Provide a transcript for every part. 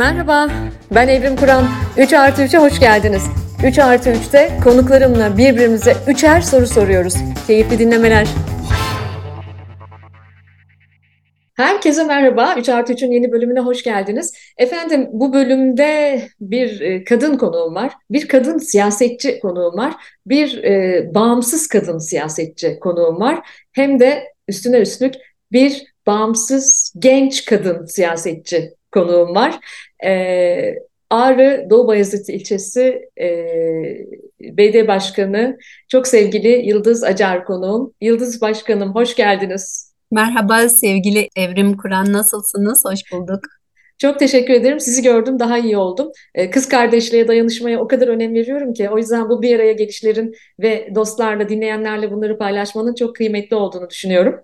Merhaba, ben Evrim Kur'an. 3 artı 3'e hoş geldiniz. 3 artı 3'te konuklarımla birbirimize üçer soru soruyoruz. Keyifli dinlemeler. Herkese merhaba. 3 artı 3'ün yeni bölümüne hoş geldiniz. Efendim bu bölümde bir e, kadın konuğum var. Bir kadın siyasetçi konuğum var. Bir e, bağımsız kadın siyasetçi konuğum var. Hem de üstüne üstlük bir bağımsız genç kadın siyasetçi konuğum var. E, Ağrı Doğu Bayezid ilçesi e, BD Başkanı, çok sevgili Yıldız Acar konuğum. Yıldız Başkanım hoş geldiniz. Merhaba sevgili Evrim Kur'an nasılsınız? Hoş bulduk. Çok teşekkür ederim. Sizi gördüm, daha iyi oldum. Kız kardeşliğe, dayanışmaya o kadar önem veriyorum ki o yüzden bu bir araya gelişlerin ve dostlarla, dinleyenlerle bunları paylaşmanın çok kıymetli olduğunu düşünüyorum.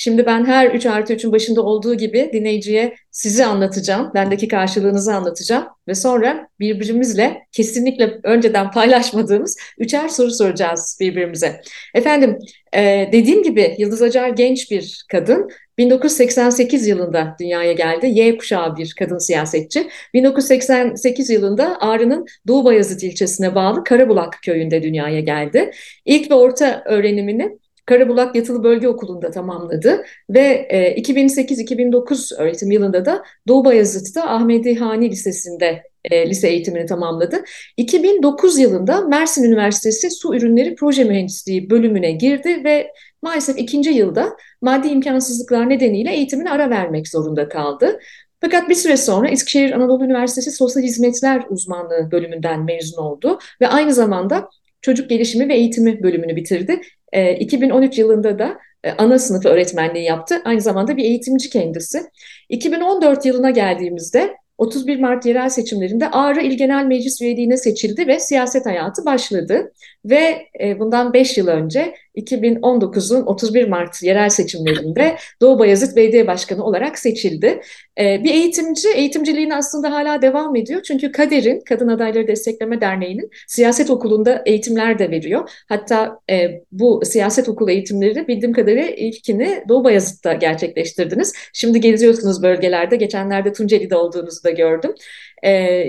Şimdi ben her 3 artı 3'ün başında olduğu gibi dinleyiciye sizi anlatacağım. Bendeki karşılığınızı anlatacağım. Ve sonra birbirimizle kesinlikle önceden paylaşmadığımız üçer soru soracağız birbirimize. Efendim e, dediğim gibi Yıldız Acar genç bir kadın. 1988 yılında dünyaya geldi. Y kuşağı bir kadın siyasetçi. 1988 yılında Ağrı'nın Doğu Bayazıt ilçesine bağlı Karabulak köyünde dünyaya geldi. İlk ve orta öğrenimini Karabulak Yatılı Bölge Okulu'nda tamamladı ve 2008-2009 e, öğretim yılında da Doğu Bayazıt'ta Ahmedi Hani Lisesi'nde e, lise eğitimini tamamladı. 2009 yılında Mersin Üniversitesi Su Ürünleri Proje Mühendisliği bölümüne girdi ve maalesef ikinci yılda maddi imkansızlıklar nedeniyle eğitimine ara vermek zorunda kaldı. Fakat bir süre sonra Eskişehir Anadolu Üniversitesi Sosyal Hizmetler Uzmanlığı bölümünden mezun oldu ve aynı zamanda çocuk gelişimi ve eğitimi bölümünü bitirdi. E, 2013 yılında da e, ana sınıf öğretmenliği yaptı. Aynı zamanda bir eğitimci kendisi. 2014 yılına geldiğimizde 31 Mart yerel seçimlerinde Ağrı İl Genel Meclis üyeliğine seçildi ve siyaset hayatı başladı. Ve e, bundan 5 yıl önce 2019'un 31 Mart yerel seçimlerinde Doğu Bayazıt Belediye Başkanı olarak seçildi. E, bir eğitimci, eğitimciliğin aslında hala devam ediyor. Çünkü Kader'in, Kadın Adayları Destekleme Derneği'nin siyaset okulunda eğitimler de veriyor. Hatta e, bu siyaset okulu eğitimleri bildiğim kadarıyla ilkini Doğu Bayazıt'ta gerçekleştirdiniz. Şimdi geziyorsunuz bölgelerde. Geçenlerde Tunceli'de olduğunuzu da gördüm.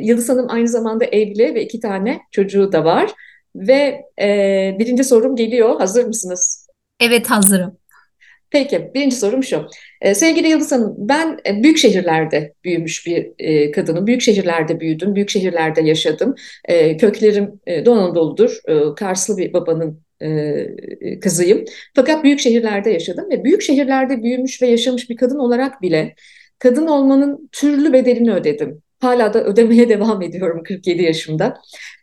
Yıldız Hanım aynı zamanda evli ve iki tane çocuğu da var. Ve e, birinci sorum geliyor. Hazır mısınız? Evet hazırım. Peki, birinci sorum şu. Ee, sevgili Yıldız Hanım, ben e, büyük şehirlerde büyümüş bir e, kadınım. Büyük şehirlerde büyüdüm, büyük şehirlerde yaşadım. E, köklerim e, Doğu Anadolu'dur. E, Karslı bir babanın e, kızıyım. Fakat büyük şehirlerde yaşadım ve büyük şehirlerde büyümüş ve yaşamış bir kadın olarak bile kadın olmanın türlü bedelini ödedim. Hala da ödemeye devam ediyorum 47 yaşımda.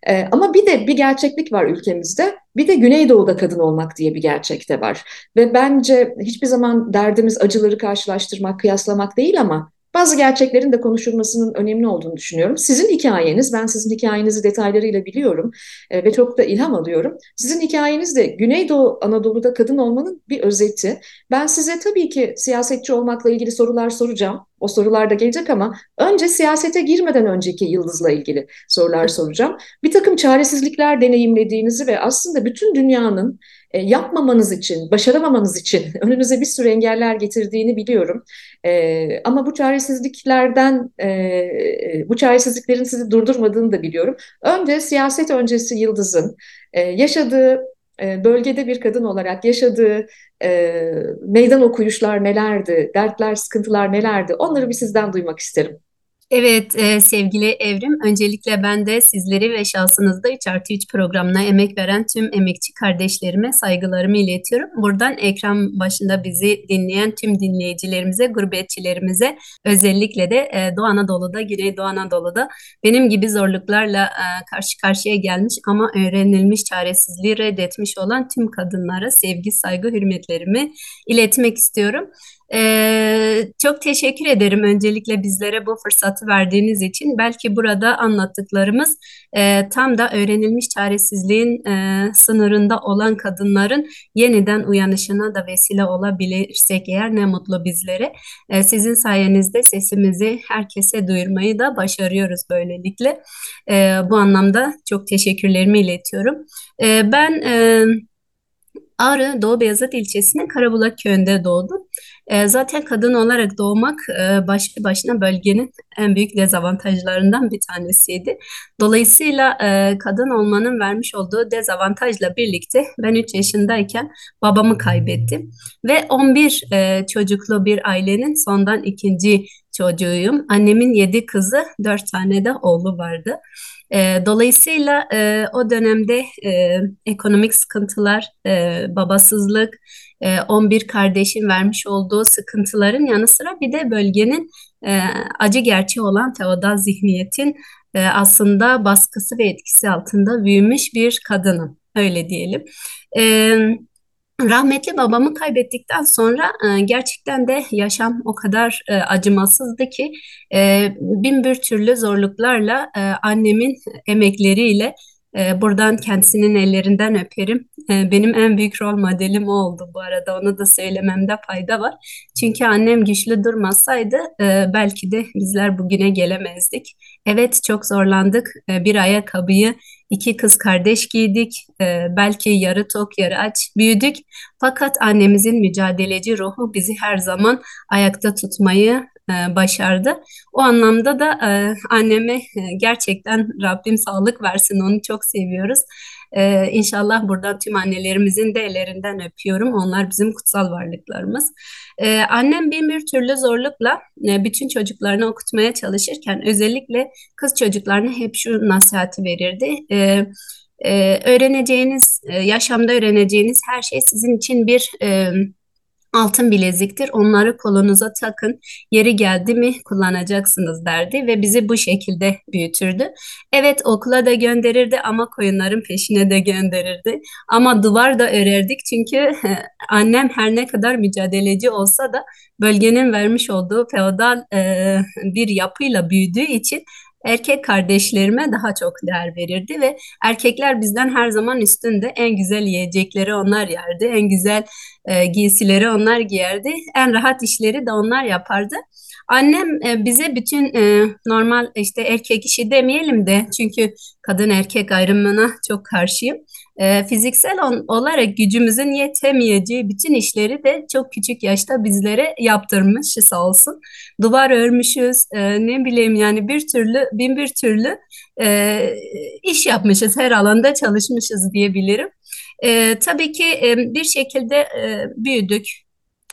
Ee, ama bir de bir gerçeklik var ülkemizde. Bir de Güneydoğu'da kadın olmak diye bir gerçek de var. Ve bence hiçbir zaman derdimiz acıları karşılaştırmak, kıyaslamak değil ama bazı gerçeklerin de konuşulmasının önemli olduğunu düşünüyorum. Sizin hikayeniz, ben sizin hikayenizi detaylarıyla biliyorum e, ve çok da ilham alıyorum. Sizin hikayeniz de Güneydoğu Anadolu'da kadın olmanın bir özeti. Ben size tabii ki siyasetçi olmakla ilgili sorular soracağım. O sorular da gelecek ama önce siyasete girmeden önceki Yıldız'la ilgili sorular soracağım. Bir takım çaresizlikler deneyimlediğinizi ve aslında bütün dünyanın e, yapmamanız için, başaramamanız için önünüze bir sürü engeller getirdiğini biliyorum. E, ama bu çaresizliklerden, e, bu çaresizliklerin sizi durdurmadığını da biliyorum. Önce siyaset öncesi Yıldız'ın e, yaşadığı e, bölgede bir kadın olarak yaşadığı e, meydan okuyuşlar nelerdi, dertler, sıkıntılar nelerdi onları bir sizden duymak isterim. Evet e, sevgili Evrim, öncelikle ben de sizleri ve şahsınızda 3 artı 3 programına emek veren tüm emekçi kardeşlerime saygılarımı iletiyorum. Buradan ekran başında bizi dinleyen tüm dinleyicilerimize, gurbetçilerimize özellikle de e, Doğu Anadolu'da, Güneydoğu Anadolu'da benim gibi zorluklarla e, karşı karşıya gelmiş ama öğrenilmiş çaresizliği reddetmiş olan tüm kadınlara sevgi, saygı, hürmetlerimi iletmek istiyorum. Çok teşekkür ederim öncelikle bizlere bu fırsatı verdiğiniz için. Belki burada anlattıklarımız e, tam da öğrenilmiş çaresizliğin e, sınırında olan kadınların yeniden uyanışına da vesile olabilirsek eğer ne mutlu bizlere. E, sizin sayenizde sesimizi herkese duyurmayı da başarıyoruz böylelikle. E, bu anlamda çok teşekkürlerimi iletiyorum. E, ben... E, Ağrı Doğu Beyazıt ilçesinin Karabulak köyünde doğdum. E, zaten kadın olarak doğmak e, başlı başına bölgenin en büyük dezavantajlarından bir tanesiydi. Dolayısıyla e, kadın olmanın vermiş olduğu dezavantajla birlikte ben 3 yaşındayken babamı kaybettim. Ve 11 e, çocuklu bir ailenin sondan ikinci çocuğuyum. Annemin 7 kızı, 4 tane de oğlu vardı. E, dolayısıyla e, o dönemde e, ekonomik sıkıntılar, e, babasızlık, e, 11 kardeşin vermiş olduğu sıkıntıların yanı sıra bir de bölgenin e, acı gerçeği olan feodal zihniyetin e, aslında baskısı ve etkisi altında büyümüş bir kadınım, öyle diyelim. Evet. Rahmetli babamı kaybettikten sonra e, gerçekten de yaşam o kadar e, acımasızdı ki e, bin bir türlü zorluklarla annemin emekleriyle buradan kendisinin ellerinden öperim. benim en büyük rol modelim o oldu bu arada onu da söylememde fayda var. Çünkü annem güçlü durmasaydı belki de bizler bugüne gelemezdik. Evet çok zorlandık bir ayakkabıyı İki kız kardeş giydik. E, belki yarı tok yarı aç büyüdük. Fakat annemizin mücadeleci ruhu bizi her zaman ayakta tutmayı e, başardı. O anlamda da e, anneme e, gerçekten Rabbim sağlık versin. Onu çok seviyoruz. E, inşallah buradan tüm annelerimizin de ellerinden öpüyorum. Onlar bizim kutsal varlıklarımız. Ee, annem bin bir türlü zorlukla e, bütün çocuklarını okutmaya çalışırken özellikle kız çocuklarına hep şu nasihati verirdi. Ee, e, öğreneceğiniz, e, yaşamda öğreneceğiniz her şey sizin için bir e, altın bileziktir. Onları kolunuza takın. Yeri geldi mi kullanacaksınız derdi ve bizi bu şekilde büyütürdü. Evet okula da gönderirdi ama koyunların peşine de gönderirdi. Ama duvar da örerdik çünkü annem her ne kadar mücadeleci olsa da bölgenin vermiş olduğu feodal e, bir yapıyla büyüdüğü için erkek kardeşlerime daha çok değer verirdi ve erkekler bizden her zaman üstünde en güzel yiyecekleri onlar yerdi, en güzel e, giysileri onlar giyerdi, en rahat işleri de onlar yapardı. Annem e, bize bütün e, normal işte erkek işi demeyelim de çünkü kadın erkek ayrımına çok karşıyım. E, fiziksel olarak gücümüzün yetemeyeceği bütün işleri de çok küçük yaşta bizlere yaptırmış sağ olsun. Duvar örmüşüz ne bileyim yani bir türlü bin bir türlü iş yapmışız her alanda çalışmışız diyebilirim. E, tabii ki e, bir şekilde e, büyüdük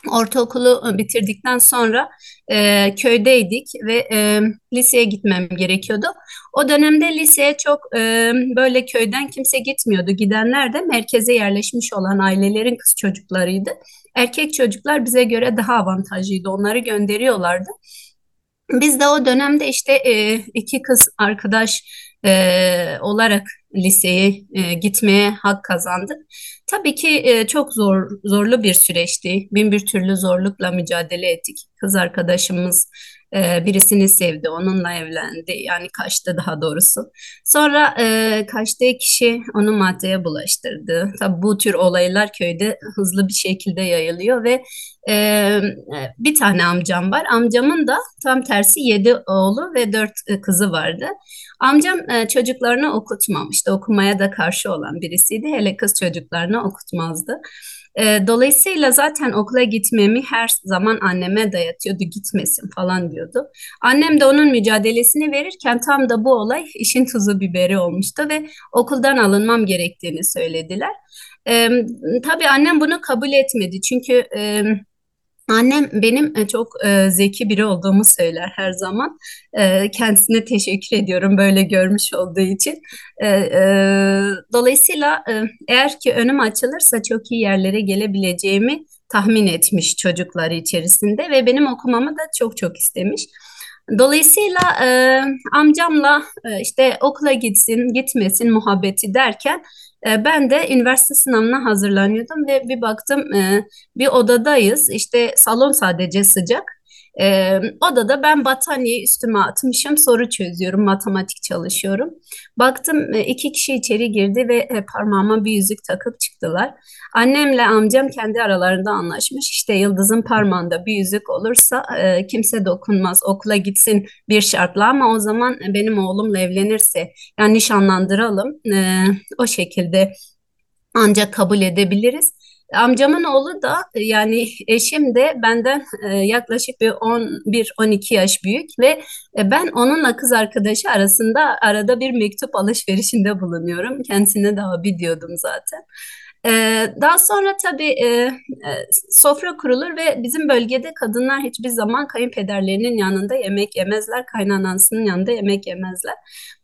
Ortaokulu ıı, bitirdikten sonra e, köydeydik ve e, liseye gitmem gerekiyordu. O dönemde liseye çok e, böyle köyden kimse gitmiyordu. Gidenler de merkeze yerleşmiş olan ailelerin kız çocuklarıydı. Erkek çocuklar bize göre daha avantajlıydı. Onları gönderiyorlardı. Biz de o dönemde işte e, iki kız arkadaş e, olarak liseye e, gitmeye hak kazandık. Tabii ki e, çok zor zorlu bir süreçti. Bin bir türlü zorlukla mücadele ettik. Kız arkadaşımız e, birisini sevdi, onunla evlendi. Yani kaçtı daha doğrusu. Sonra e, kaçtığı kişi onu maddeye bulaştırdı. Tabii bu tür olaylar köyde hızlı bir şekilde yayılıyor ve e, bir tane amcam var. Amcamın da tam tersi yedi oğlu ve dört e, kızı vardı. Amcam e, çocuklarını okutmamıştı. Okumaya da karşı olan birisiydi. Hele kız çocuklarını okutmazdı. E, dolayısıyla zaten okula gitmemi her zaman anneme dayatıyordu gitmesin falan diyordu. Annem de onun mücadelesini verirken tam da bu olay işin tuzu biberi olmuştu ve okuldan alınmam gerektiğini söylediler. E, tabii annem bunu kabul etmedi çünkü... E, Annem benim e, çok e, zeki biri olduğumu söyler her zaman. E, kendisine teşekkür ediyorum böyle görmüş olduğu için. E, e, dolayısıyla e, eğer ki önüm açılırsa çok iyi yerlere gelebileceğimi tahmin etmiş çocukları içerisinde ve benim okumamı da çok çok istemiş. Dolayısıyla e, amcamla e, işte okula gitsin, gitmesin muhabbeti derken e, ben de üniversite sınavına hazırlanıyordum ve bir baktım e, bir odadayız. İşte salon sadece sıcak. E, odada ben battaniye üstüme atmışım, soru çözüyorum, matematik çalışıyorum. Baktım iki kişi içeri girdi ve e, parmağıma bir yüzük takıp çıktılar. Annemle amcam kendi aralarında anlaşmış. İşte Yıldız'ın parmağında bir yüzük olursa e, kimse dokunmaz, okula gitsin bir şartla ama o zaman benim oğlumla evlenirse yani nişanlandıralım e, o şekilde ancak kabul edebiliriz. Amcamın oğlu da yani eşim de benden e, yaklaşık bir 11-12 yaş büyük ve e, ben onunla kız arkadaşı arasında arada bir mektup alışverişinde bulunuyorum. Kendisine de abi diyordum zaten. Daha sonra tabii e, e, sofra kurulur ve bizim bölgede kadınlar hiçbir zaman kayınpederlerinin yanında yemek yemezler, kaynanasının yanında yemek yemezler.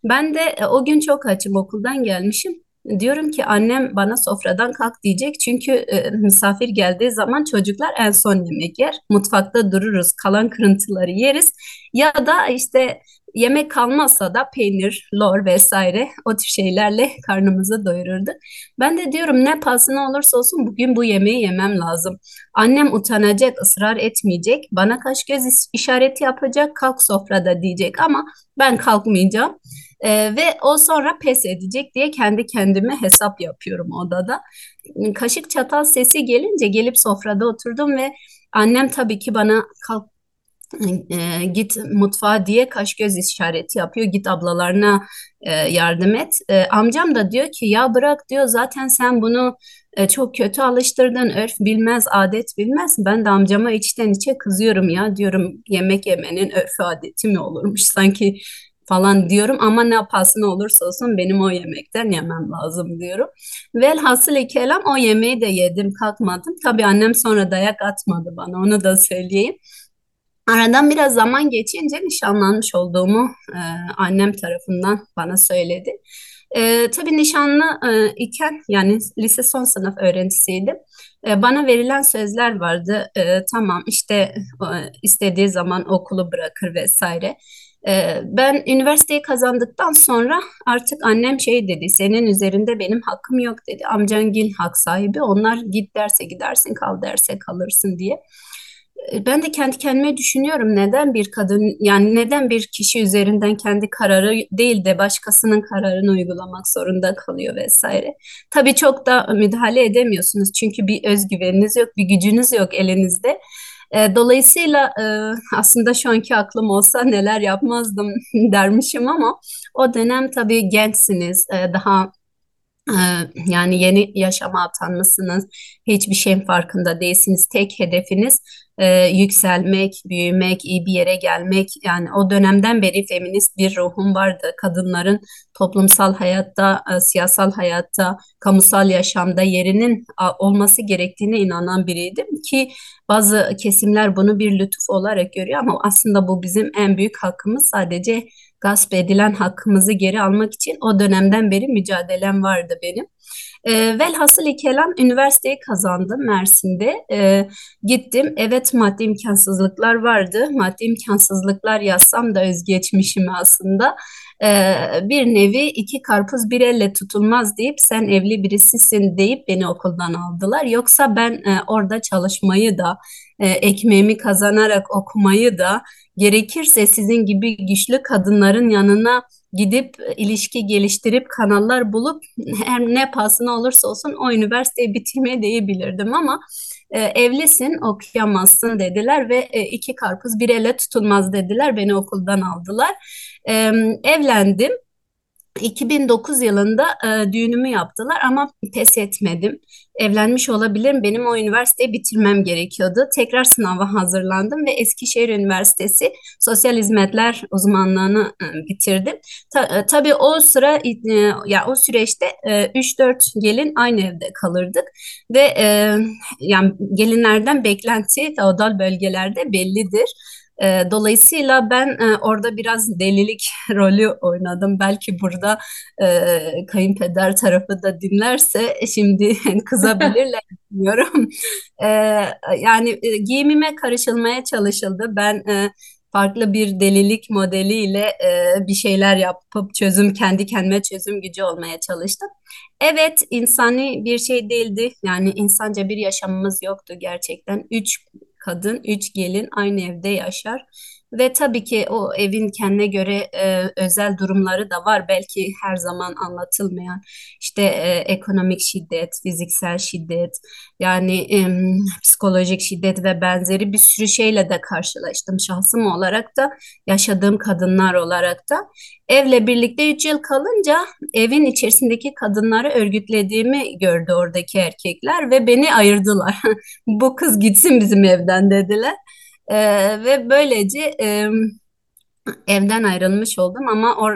Ben de e, o gün çok açım okuldan gelmişim. Diyorum ki annem bana sofradan kalk diyecek çünkü e, misafir geldiği zaman çocuklar en son yemek yer. Mutfakta dururuz, kalan kırıntıları yeriz ya da işte yemek kalmazsa da peynir, lor vesaire o tür şeylerle karnımızı doyururduk. Ben de diyorum ne pahasına olursa olsun bugün bu yemeği yemem lazım. Annem utanacak, ısrar etmeyecek, bana kaş göz işareti yapacak, kalk sofrada diyecek ama ben kalkmayacağım. Ee, ve o sonra pes edecek diye kendi kendime hesap yapıyorum odada. Kaşık çatal sesi gelince gelip sofrada oturdum ve annem tabii ki bana kalk e, git mutfağa diye kaş göz işareti yapıyor. Git ablalarına e, yardım et. E, amcam da diyor ki ya bırak diyor zaten sen bunu e, çok kötü alıştırdın. Örf bilmez, adet bilmez. Ben de amcama içten içe kızıyorum ya diyorum yemek yemenin örfü adeti mi olurmuş sanki falan diyorum ama ne yapasın olursa olsun benim o yemekten yemem lazım diyorum. Velhasıl kelam o yemeği de yedim kalkmadım. Tabii annem sonra dayak atmadı bana onu da söyleyeyim. Aradan biraz zaman geçince nişanlanmış olduğumu e, annem tarafından bana söyledi. E, tabii nişanlı e, iken yani lise son sınıf öğrencisiydim. E, bana verilen sözler vardı. E, tamam işte e, istediği zaman okulu bırakır vesaire. E, ben üniversiteyi kazandıktan sonra artık annem şey dedi. Senin üzerinde benim hakkım yok dedi. Amcan gil hak sahibi. Onlar git derse gidersin kal derse kalırsın diye. E, ben de kendi kendime düşünüyorum neden bir kadın yani neden bir kişi üzerinden kendi kararı değil de başkasının kararını uygulamak zorunda kalıyor vesaire. Tabii çok da müdahale edemiyorsunuz çünkü bir özgüveniniz yok, bir gücünüz yok elinizde. E, dolayısıyla e, aslında şu anki aklım olsa neler yapmazdım dermişim ama o dönem tabii gençsiniz, daha yani yeni yaşama atanmışsınız, hiçbir şeyin farkında değilsiniz. Tek hedefiniz e, yükselmek, büyümek, iyi bir yere gelmek. Yani o dönemden beri feminist bir ruhum vardı. Kadınların toplumsal hayatta, e, siyasal hayatta, kamusal yaşamda yerinin a, olması gerektiğine inanan biriydim ki bazı kesimler bunu bir lütuf olarak görüyor ama aslında bu bizim en büyük hakkımız sadece gasp edilen hakkımızı geri almak için o dönemden beri mücadelem vardı benim. E, velhasıl kelam üniversiteyi kazandım Mersin'de. E, gittim. Evet maddi imkansızlıklar vardı. Maddi imkansızlıklar yazsam da özgeçmişimi aslında. E, bir nevi iki karpuz bir elle tutulmaz deyip sen evli birisisin deyip beni okuldan aldılar. Yoksa ben e, orada çalışmayı da e, ekmeğimi kazanarak okumayı da gerekirse sizin gibi güçlü kadınların yanına gidip e, ilişki geliştirip kanallar bulup her ne pahasına olursa olsun o üniversiteyi bitirmeye değebilirdim ama e, evlisin okuyamazsın dediler ve e, iki karpuz bir ele tutulmaz dediler beni okuldan aldılar. E, evlendim 2009 yılında e, düğünümü yaptılar ama pes etmedim. Evlenmiş olabilirim. Benim o üniversiteyi bitirmem gerekiyordu. Tekrar sınava hazırlandım ve Eskişehir Üniversitesi Sosyal Hizmetler uzmanlığını e, bitirdim. Ta, e, tabii o sıra e, ya o süreçte e, 3-4 gelin aynı evde kalırdık ve e, yani gelinlerden beklenti feodal bölgelerde bellidir. E, dolayısıyla ben e, orada biraz delilik rolü oynadım. Belki burada e, kayınpeder tarafı da dinlerse şimdi kızabilirler bilmiyorum. E, yani e, giyimime karışılmaya çalışıldı. Ben e, farklı bir delilik modeliyle e, bir şeyler yapıp çözüm kendi kendime çözüm gücü olmaya çalıştım. Evet insani bir şey değildi. Yani insanca bir yaşamımız yoktu gerçekten. Üç kadın, üç gelin aynı evde yaşar. Ve tabii ki o evin kendine göre e, özel durumları da var. Belki her zaman anlatılmayan işte e, ekonomik şiddet, fiziksel şiddet, yani e, psikolojik şiddet ve benzeri bir sürü şeyle de karşılaştım şahsım olarak da yaşadığım kadınlar olarak da. Evle birlikte 3 yıl kalınca evin içerisindeki kadınları örgütlediğimi gördü oradaki erkekler ve beni ayırdılar. Bu kız gitsin bizim evden dediler. E, ve böylece e, evden ayrılmış oldum ama o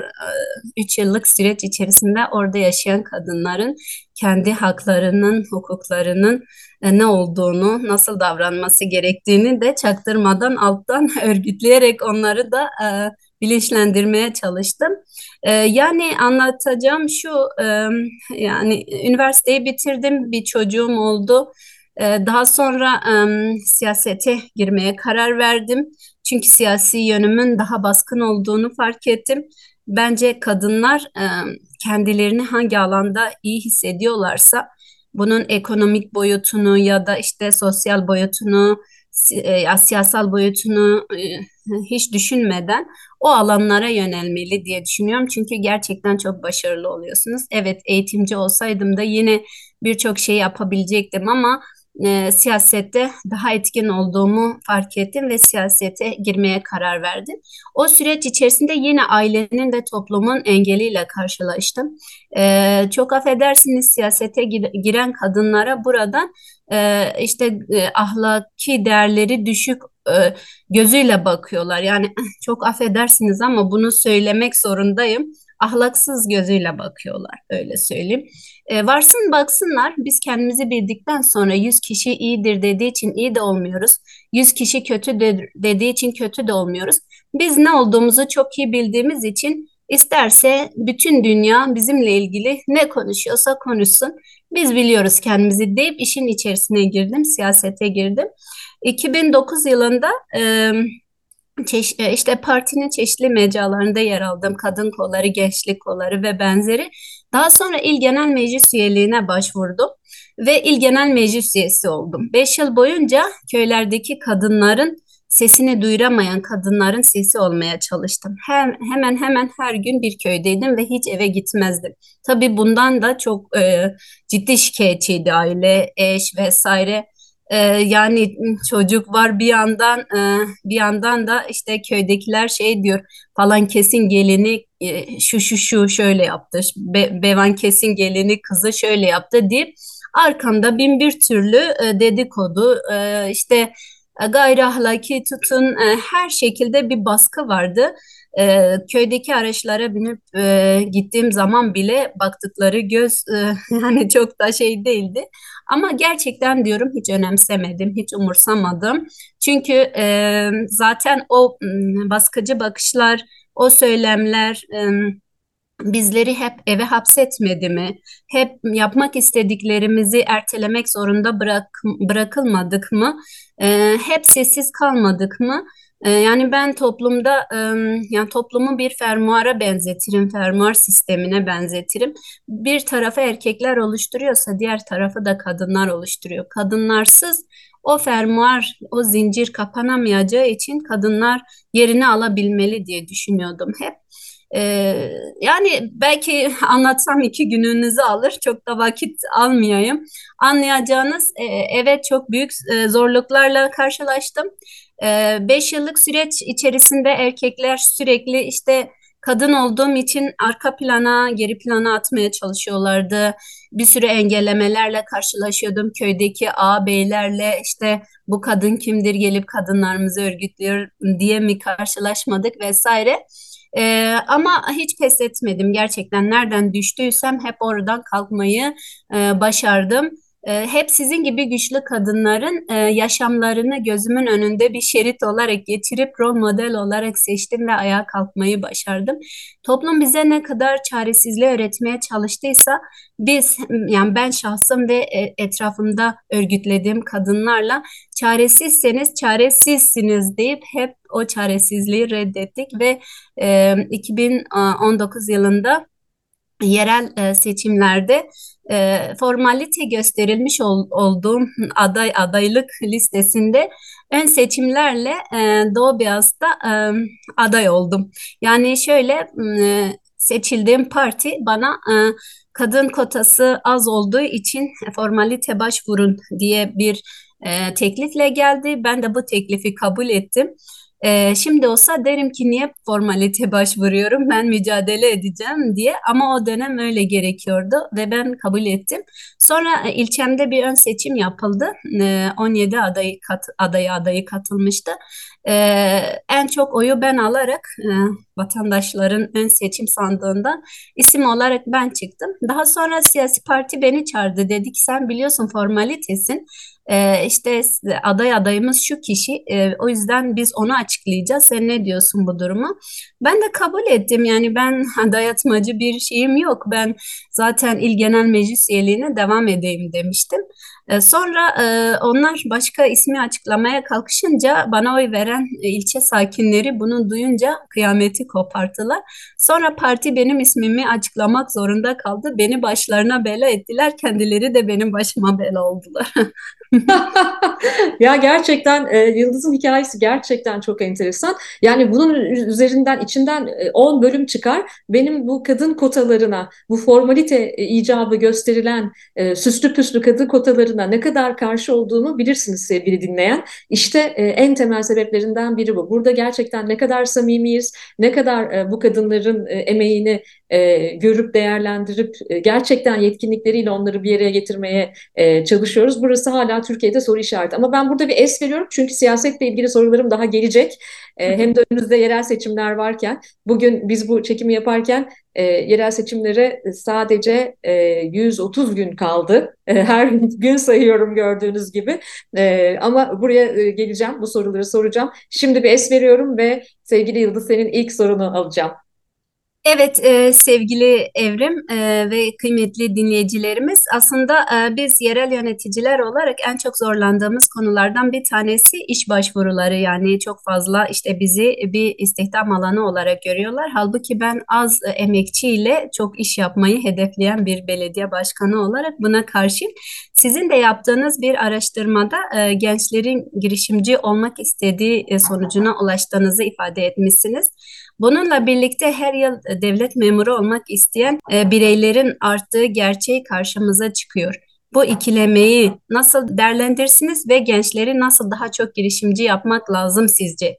3 yıllık süreç içerisinde orada yaşayan kadınların kendi haklarının, hukuklarının e, ne olduğunu, nasıl davranması gerektiğini de çaktırmadan alttan örgütleyerek onları da e, bilinçlendirmeye çalıştım. E, yani anlatacağım şu, e, yani üniversiteyi bitirdim, bir çocuğum oldu. E, daha sonra e, siyasete girmeye karar verdim. Çünkü siyasi yönümün daha baskın olduğunu fark ettim. Bence kadınlar e, kendilerini hangi alanda iyi hissediyorlarsa bunun ekonomik boyutunu ya da işte sosyal boyutunu ya siyasal boyutunu hiç düşünmeden o alanlara yönelmeli diye düşünüyorum. Çünkü gerçekten çok başarılı oluyorsunuz. Evet eğitimci olsaydım da yine birçok şey yapabilecektim ama e, siyasette daha etkin olduğumu fark ettim ve siyasete girmeye karar verdim. O süreç içerisinde yine ailenin ve toplumun engeliyle karşılaştım. E, çok affedersiniz siyasete giren kadınlara buradan e, işte e, ahlaki değerleri düşük e, gözüyle bakıyorlar. Yani çok affedersiniz ama bunu söylemek zorundayım ahlaksız gözüyle bakıyorlar öyle söyleyeyim. E, varsın baksınlar biz kendimizi bildikten sonra 100 kişi iyidir dediği için iyi de olmuyoruz. 100 kişi kötü de, dediği için kötü de olmuyoruz. Biz ne olduğumuzu çok iyi bildiğimiz için isterse bütün dünya bizimle ilgili ne konuşuyorsa konuşsun. Biz biliyoruz kendimizi deyip işin içerisine girdim, siyasete girdim. 2009 yılında e, Çeş işte partinin çeşitli mecralarında yer aldım. Kadın kolları, gençlik kolları ve benzeri. Daha sonra İl Genel Meclis üyeliğine başvurdum ve İl Genel Meclis üyesi oldum. Beş yıl boyunca köylerdeki kadınların sesini duyuramayan kadınların sesi olmaya çalıştım. Hem, hemen hemen her gün bir köydeydim ve hiç eve gitmezdim. Tabii bundan da çok e, ciddi şikayetçiydi aile, eş vesaire. Ee, yani çocuk var bir yandan e, bir yandan da işte köydekiler şey diyor falan kesin gelini e, şu şu şu şöyle yaptı Be, Bevan kesin gelini kızı şöyle yaptı deyip arkamda bin bir türlü e, dedikodu e, işte e, gayri ahlaki tutun e, her şekilde bir baskı vardı. E, köydeki araçlara binip e, gittiğim zaman bile baktıkları göz e, yani çok da şey değildi. Ama gerçekten diyorum hiç önemsemedim, hiç umursamadım. Çünkü e, zaten o baskıcı bakışlar, o söylemler... E, bizleri hep eve hapsetmedi mi? Hep yapmak istediklerimizi ertelemek zorunda bırak, bırakılmadık mı? E, hep sessiz kalmadık mı? E, yani ben toplumda yani toplumu bir fermuara benzetirim, fermuar sistemine benzetirim. Bir tarafı erkekler oluşturuyorsa diğer tarafı da kadınlar oluşturuyor. Kadınlarsız o fermuar, o zincir kapanamayacağı için kadınlar yerini alabilmeli diye düşünüyordum hep. Ee, yani belki anlatsam iki gününüzü alır, çok da vakit almayayım. Anlayacağınız e, evet çok büyük e, zorluklarla karşılaştım. E, beş yıllık süreç içerisinde erkekler sürekli işte kadın olduğum için arka plana, geri plana atmaya çalışıyorlardı. Bir sürü engellemelerle karşılaşıyordum. Köydeki ağabeylerle işte bu kadın kimdir gelip kadınlarımızı örgütlüyor diye mi karşılaşmadık vesaire. Ee, ama hiç pes etmedim gerçekten. Nereden düştüysem hep oradan kalkmayı e, başardım. Ee, hep sizin gibi güçlü kadınların e, yaşamlarını gözümün önünde bir şerit olarak getirip rol model olarak seçtim ve ayağa kalkmayı başardım. Toplum bize ne kadar çaresizliği öğretmeye çalıştıysa biz yani ben şahsım ve e, etrafımda örgütlediğim kadınlarla çaresizseniz çaresizsiniz deyip hep o çaresizliği reddettik ve 2019 yılında yerel seçimlerde formalite gösterilmiş olduğum aday adaylık listesinde ön seçimlerle Doğu Beyaz'da aday oldum. Yani şöyle seçildiğim parti bana kadın kotası az olduğu için formalite başvurun diye bir teklifle geldi. Ben de bu teklifi kabul ettim. Ee, şimdi olsa derim ki niye formalite başvuruyorum ben mücadele edeceğim diye ama o dönem öyle gerekiyordu ve ben kabul ettim. Sonra e, ilçemde bir ön seçim yapıldı. Ee, 17 adayı kat, adayı adayı katılmıştı. Ee, en çok oyu ben alarak e, vatandaşların ön seçim sandığından isim olarak ben çıktım. Daha sonra siyasi parti beni çağırdı. Dedi ki sen biliyorsun formalitesin. Ee, işte aday adayımız şu kişi. Ee, o yüzden biz onu açıklayacağız. Sen ne diyorsun bu duruma? Ben de kabul ettim. Yani ben dayatmacı bir şeyim yok. Ben zaten il genel meclis üyeliğine devam edeyim demiştim. Ee, sonra e, onlar başka ismi açıklamaya kalkışınca bana oy veren e, ilçe sakinleri bunu duyunca kıyameti koparttılar. Sonra parti benim ismimi açıklamak zorunda kaldı. Beni başlarına bela ettiler. Kendileri de benim başıma bela oldular. ya gerçekten e, Yıldız'ın hikayesi gerçekten çok enteresan. Yani bunun üzerinden içinden 10 bölüm çıkar. Benim bu kadın kotalarına, bu formalite icabı gösterilen e, süslü püslü kadın kotalarına ne kadar karşı olduğunu bilirsiniz sevgili dinleyen. İşte e, en temel sebeplerinden biri bu. Burada gerçekten ne kadar samimiyiz, ne kadar e, bu kadınların e, emeğini e, görüp değerlendirip e, gerçekten yetkinlikleriyle onları bir yere getirmeye e, çalışıyoruz. Burası hala Türkiye'de soru işareti. Ama ben burada bir es veriyorum çünkü siyasetle ilgili sorularım daha gelecek. E, hem de önümüzde yerel seçimler varken bugün biz bu çekimi yaparken e, yerel seçimlere sadece e, 130 gün kaldı. E, her gün sayıyorum gördüğünüz gibi. E, ama buraya e, geleceğim, bu soruları soracağım. Şimdi bir es veriyorum ve sevgili Yıldız senin ilk sorunu alacağım. Evet e, sevgili Evrim e, ve kıymetli dinleyicilerimiz aslında e, biz yerel yöneticiler olarak en çok zorlandığımız konulardan bir tanesi iş başvuruları yani çok fazla işte bizi bir istihdam alanı olarak görüyorlar. Halbuki ben az e, emekçiyle çok iş yapmayı hedefleyen bir belediye başkanı olarak buna karşıyım. Sizin de yaptığınız bir araştırmada e, gençlerin girişimci olmak istediği e, sonucuna ulaştığınızı ifade etmişsiniz. Bununla birlikte her yıl e, devlet memuru olmak isteyen e, bireylerin arttığı gerçeği karşımıza çıkıyor. Bu ikilemeyi nasıl değerlendirsiniz ve gençleri nasıl daha çok girişimci yapmak lazım sizce?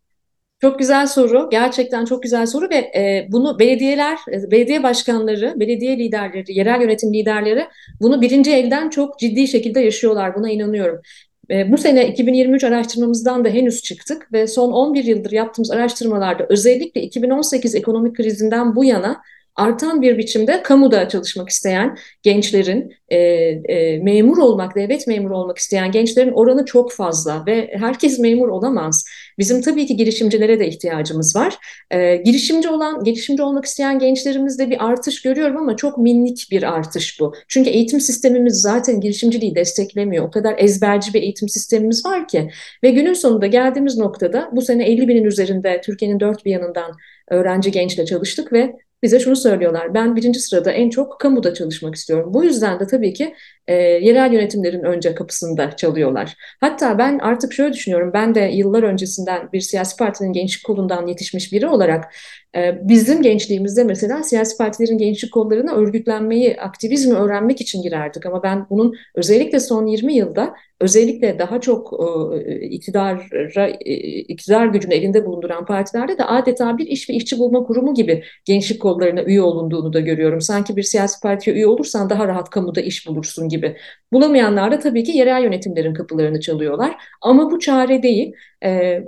Çok güzel soru. Gerçekten çok güzel soru ve e, bunu belediyeler, belediye başkanları, belediye liderleri, yerel yönetim liderleri bunu birinci elden çok ciddi şekilde yaşıyorlar. Buna inanıyorum. E, bu sene 2023 araştırmamızdan da henüz çıktık ve son 11 yıldır yaptığımız araştırmalarda özellikle 2018 ekonomik krizinden bu yana artan bir biçimde kamuda çalışmak isteyen gençlerin, e, e, memur olmak, devlet memuru olmak isteyen gençlerin oranı çok fazla ve herkes memur olamaz. Bizim tabii ki girişimcilere de ihtiyacımız var. E, girişimci olan, girişimci olmak isteyen gençlerimizde bir artış görüyorum ama çok minik bir artış bu. Çünkü eğitim sistemimiz zaten girişimciliği desteklemiyor. O kadar ezberci bir eğitim sistemimiz var ki ve günün sonunda geldiğimiz noktada bu sene 50 binin üzerinde Türkiye'nin dört bir yanından öğrenci gençle çalıştık ve bize şunu söylüyorlar. Ben birinci sırada en çok kamuda çalışmak istiyorum. Bu yüzden de tabii ki e, yerel yönetimlerin önce kapısında çalıyorlar. Hatta ben artık şöyle düşünüyorum. Ben de yıllar öncesinden bir siyasi partinin gençlik kolundan yetişmiş biri olarak e, bizim gençliğimizde mesela siyasi partilerin gençlik kollarına örgütlenmeyi, aktivizmi öğrenmek için girerdik. Ama ben bunun özellikle son 20 yılda özellikle daha çok e, iktidara, e, iktidar gücünü elinde bulunduran partilerde de adeta bir iş ve işçi bulma kurumu gibi gençlik kollarına üye olunduğunu da görüyorum. Sanki bir siyasi partiye üye olursan daha rahat kamuda iş bulursun gibi. Bulamayanlar da tabii ki yerel yönetimlerin kapılarını çalıyorlar. Ama bu çare değil.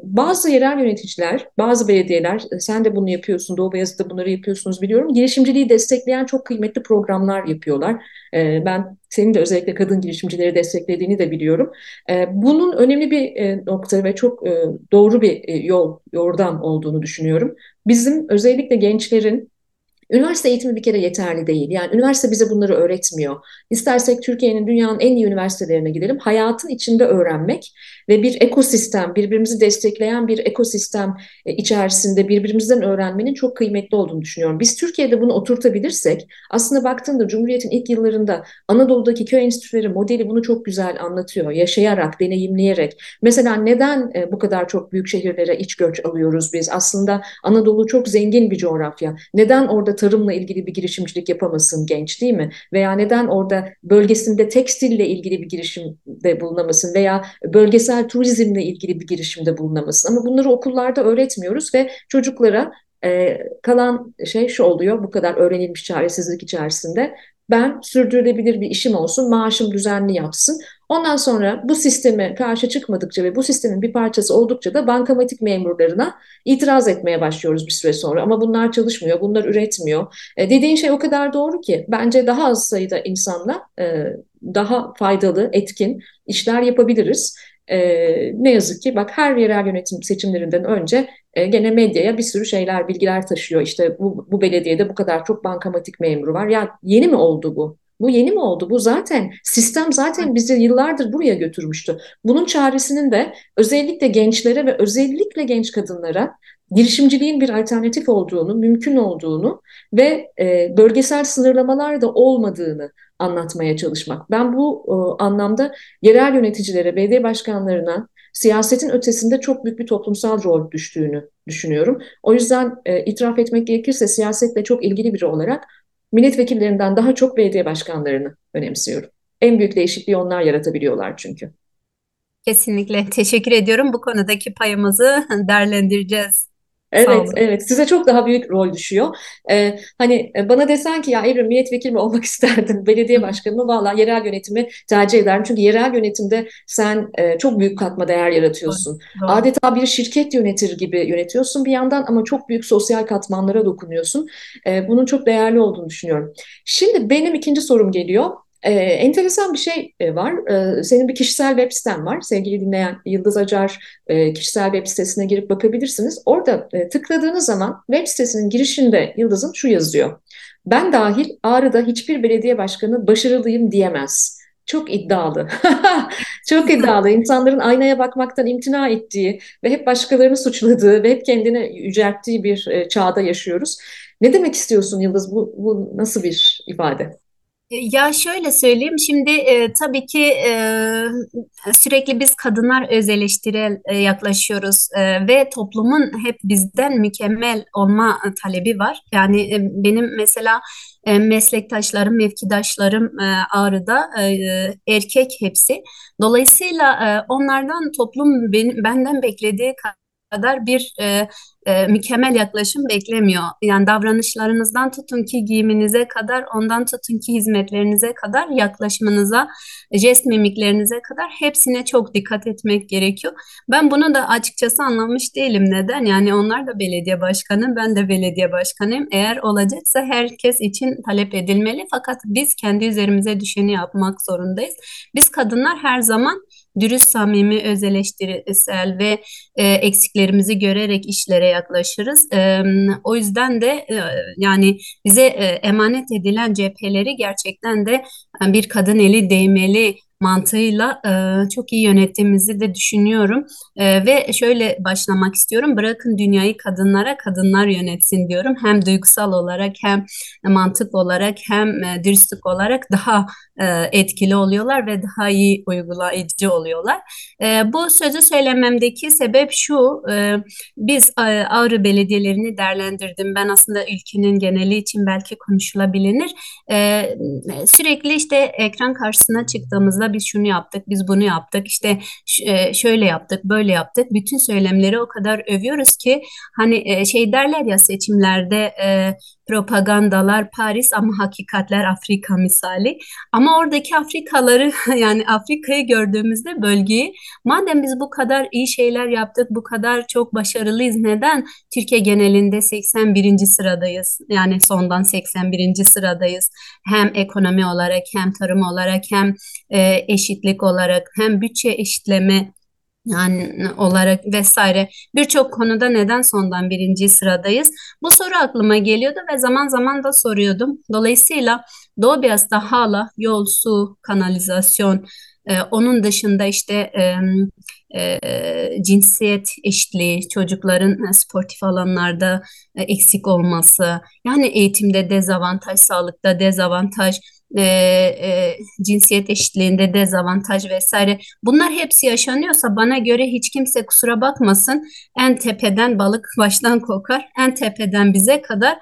Bazı yerel yöneticiler, bazı belediyeler, e, sen de bunu yapıyorsun, Doğu Beyazıt'ta bunları yapıyorsunuz biliyorum. Girişimciliği destekleyen çok kıymetli programlar yapıyorlar. Ee, ben senin de özellikle kadın girişimcileri desteklediğini de biliyorum. Ee, bunun önemli bir e, nokta ve çok e, doğru bir yol, yordam olduğunu düşünüyorum. Bizim özellikle gençlerin Üniversite eğitimi bir kere yeterli değil. Yani üniversite bize bunları öğretmiyor. İstersek Türkiye'nin dünyanın en iyi üniversitelerine gidelim. Hayatın içinde öğrenmek ve bir ekosistem, birbirimizi destekleyen bir ekosistem e, içerisinde birbirimizden öğrenmenin çok kıymetli olduğunu düşünüyorum. Biz Türkiye'de bunu oturtabilirsek aslında baktığında Cumhuriyet'in ilk yıllarında Anadolu'daki köy enstitüleri modeli bunu çok güzel anlatıyor. Yaşayarak, deneyimleyerek. Mesela neden e, bu kadar çok büyük şehirlere iç göç alıyoruz biz? Aslında Anadolu çok zengin bir coğrafya. Neden orada tarımla ilgili bir girişimcilik yapamasın genç değil mi? Veya neden orada bölgesinde tekstille ilgili bir girişimde bulunamasın veya bölgesel turizmle ilgili bir girişimde bulunamasın? Ama bunları okullarda öğretmiyoruz ve çocuklara e, kalan şey şu oluyor bu kadar öğrenilmiş çaresizlik içerisinde ben sürdürülebilir bir işim olsun, maaşım düzenli yapsın. Ondan sonra bu sisteme karşı çıkmadıkça ve bu sistemin bir parçası oldukça da bankamatik memurlarına itiraz etmeye başlıyoruz bir süre sonra. Ama bunlar çalışmıyor, bunlar üretmiyor. E, dediğin şey o kadar doğru ki bence daha az sayıda insanla e, daha faydalı, etkin işler yapabiliriz. E, ne yazık ki bak her yerel yönetim seçimlerinden önce e, gene medyaya bir sürü şeyler, bilgiler taşıyor. İşte bu, bu belediyede bu kadar çok bankamatik memuru var. Ya yeni mi oldu bu? Bu yeni mi oldu? Bu zaten sistem zaten bizi yıllardır buraya götürmüştü. Bunun çaresinin de özellikle gençlere ve özellikle genç kadınlara girişimciliğin bir alternatif olduğunu, mümkün olduğunu ve e, bölgesel sınırlamalar da olmadığını anlatmaya çalışmak. Ben bu e, anlamda yerel yöneticilere, belediye başkanlarına siyasetin ötesinde çok büyük bir toplumsal rol düştüğünü düşünüyorum. O yüzden e, itiraf etmek gerekirse siyasetle çok ilgili biri olarak milletvekillerinden daha çok belediye başkanlarını önemsiyorum. En büyük değişikliği onlar yaratabiliyorlar çünkü. Kesinlikle teşekkür ediyorum. Bu konudaki payımızı değerlendireceğiz. Evet, evet. Size çok daha büyük rol düşüyor. Ee, hani e, bana desen ki ya Evrim milletvekili mi olmak isterdin, belediye başkanı mı? Valla yerel yönetimi tercih ederim. Çünkü yerel yönetimde sen e, çok büyük katma değer yaratıyorsun. Doğru. Adeta bir şirket yönetir gibi yönetiyorsun bir yandan ama çok büyük sosyal katmanlara dokunuyorsun. E, bunun çok değerli olduğunu düşünüyorum. Şimdi benim ikinci sorum geliyor. Ee, enteresan bir şey e, var. Ee, senin bir kişisel web siten var. Sevgili dinleyen Yıldız Acar e, kişisel web sitesine girip bakabilirsiniz. Orada e, tıkladığınız zaman web sitesinin girişinde Yıldız'ın şu yazıyor. Ben dahil Ağrı'da hiçbir belediye başkanı başarılıyım diyemez. Çok iddialı. Çok iddialı. İnsanların aynaya bakmaktan imtina ettiği ve hep başkalarını suçladığı ve hep kendini yücelttiği bir e, çağda yaşıyoruz. Ne demek istiyorsun Yıldız? Bu, bu nasıl bir ifade? E, ya şöyle söyleyeyim, şimdi e, tabii ki e, sürekli biz kadınlar öz eleştirel e, yaklaşıyoruz e, ve toplumun hep bizden mükemmel olma talebi var. Yani e, benim mesela e, meslektaşlarım, mevkidaşlarım e, Ağrı'da e, erkek hepsi. Dolayısıyla e, onlardan toplum ben, benden beklediği kadar bir e, e, mükemmel yaklaşım beklemiyor. Yani davranışlarınızdan tutun ki giyiminize kadar, ondan tutun ki hizmetlerinize kadar, yaklaşımınıza, jest mimiklerinize kadar hepsine çok dikkat etmek gerekiyor. Ben bunu da açıkçası anlamış değilim. Neden? Yani onlar da belediye başkanı, ben de belediye başkanıyım. Eğer olacaksa herkes için talep edilmeli. Fakat biz kendi üzerimize düşeni yapmak zorundayız. Biz kadınlar her zaman dürüst, samimi, öz eleştirisel ve e, eksiklerimizi görerek işlere yaklaşırız. E, o yüzden de e, yani bize e, emanet edilen cepheleri gerçekten de bir kadın eli değmeli mantığıyla e, çok iyi yönettiğimizi de düşünüyorum. E, ve şöyle başlamak istiyorum. Bırakın dünyayı kadınlara, kadınlar yönetsin diyorum. Hem duygusal olarak hem mantık olarak hem e, dürüstlük olarak daha e, etkili oluyorlar ve daha iyi uygulayıcı oluyorlar. E, bu sözü söylememdeki sebep şu. E, biz e, Ağrı belediyelerini değerlendirdim. Ben aslında ülkenin geneli için belki konuşulabilir. E, sürekli işte ekran karşısına çıktığımızda biz şunu yaptık, biz bunu yaptık, işte e, şöyle yaptık, böyle yaptık. Bütün söylemleri o kadar övüyoruz ki hani e, şey derler ya seçimlerde e, propagandalar Paris ama hakikatler Afrika misali. Ama oradaki Afrikaları yani Afrika'yı gördüğümüzde bölgeyi madem biz bu kadar iyi şeyler yaptık, bu kadar çok başarılıyız neden Türkiye genelinde 81. sıradayız? Yani sondan 81. sıradayız. Hem ekonomi olarak hem tarım olarak hem e, eşitlik olarak hem bütçe eşitleme yani olarak vesaire birçok konuda neden sondan birinci sıradayız? Bu soru aklıma geliyordu ve zaman zaman da soruyordum. Dolayısıyla Doğu Beyaz'da hala yol, su, kanalizasyon, e, onun dışında işte e, e, cinsiyet eşitliği, çocukların sportif alanlarda e, eksik olması, yani eğitimde dezavantaj, sağlıkta dezavantaj, e, e, cinsiyet eşitliğinde dezavantaj vesaire. Bunlar hepsi yaşanıyorsa bana göre hiç kimse kusura bakmasın. En tepeden balık baştan kokar. En tepeden bize kadar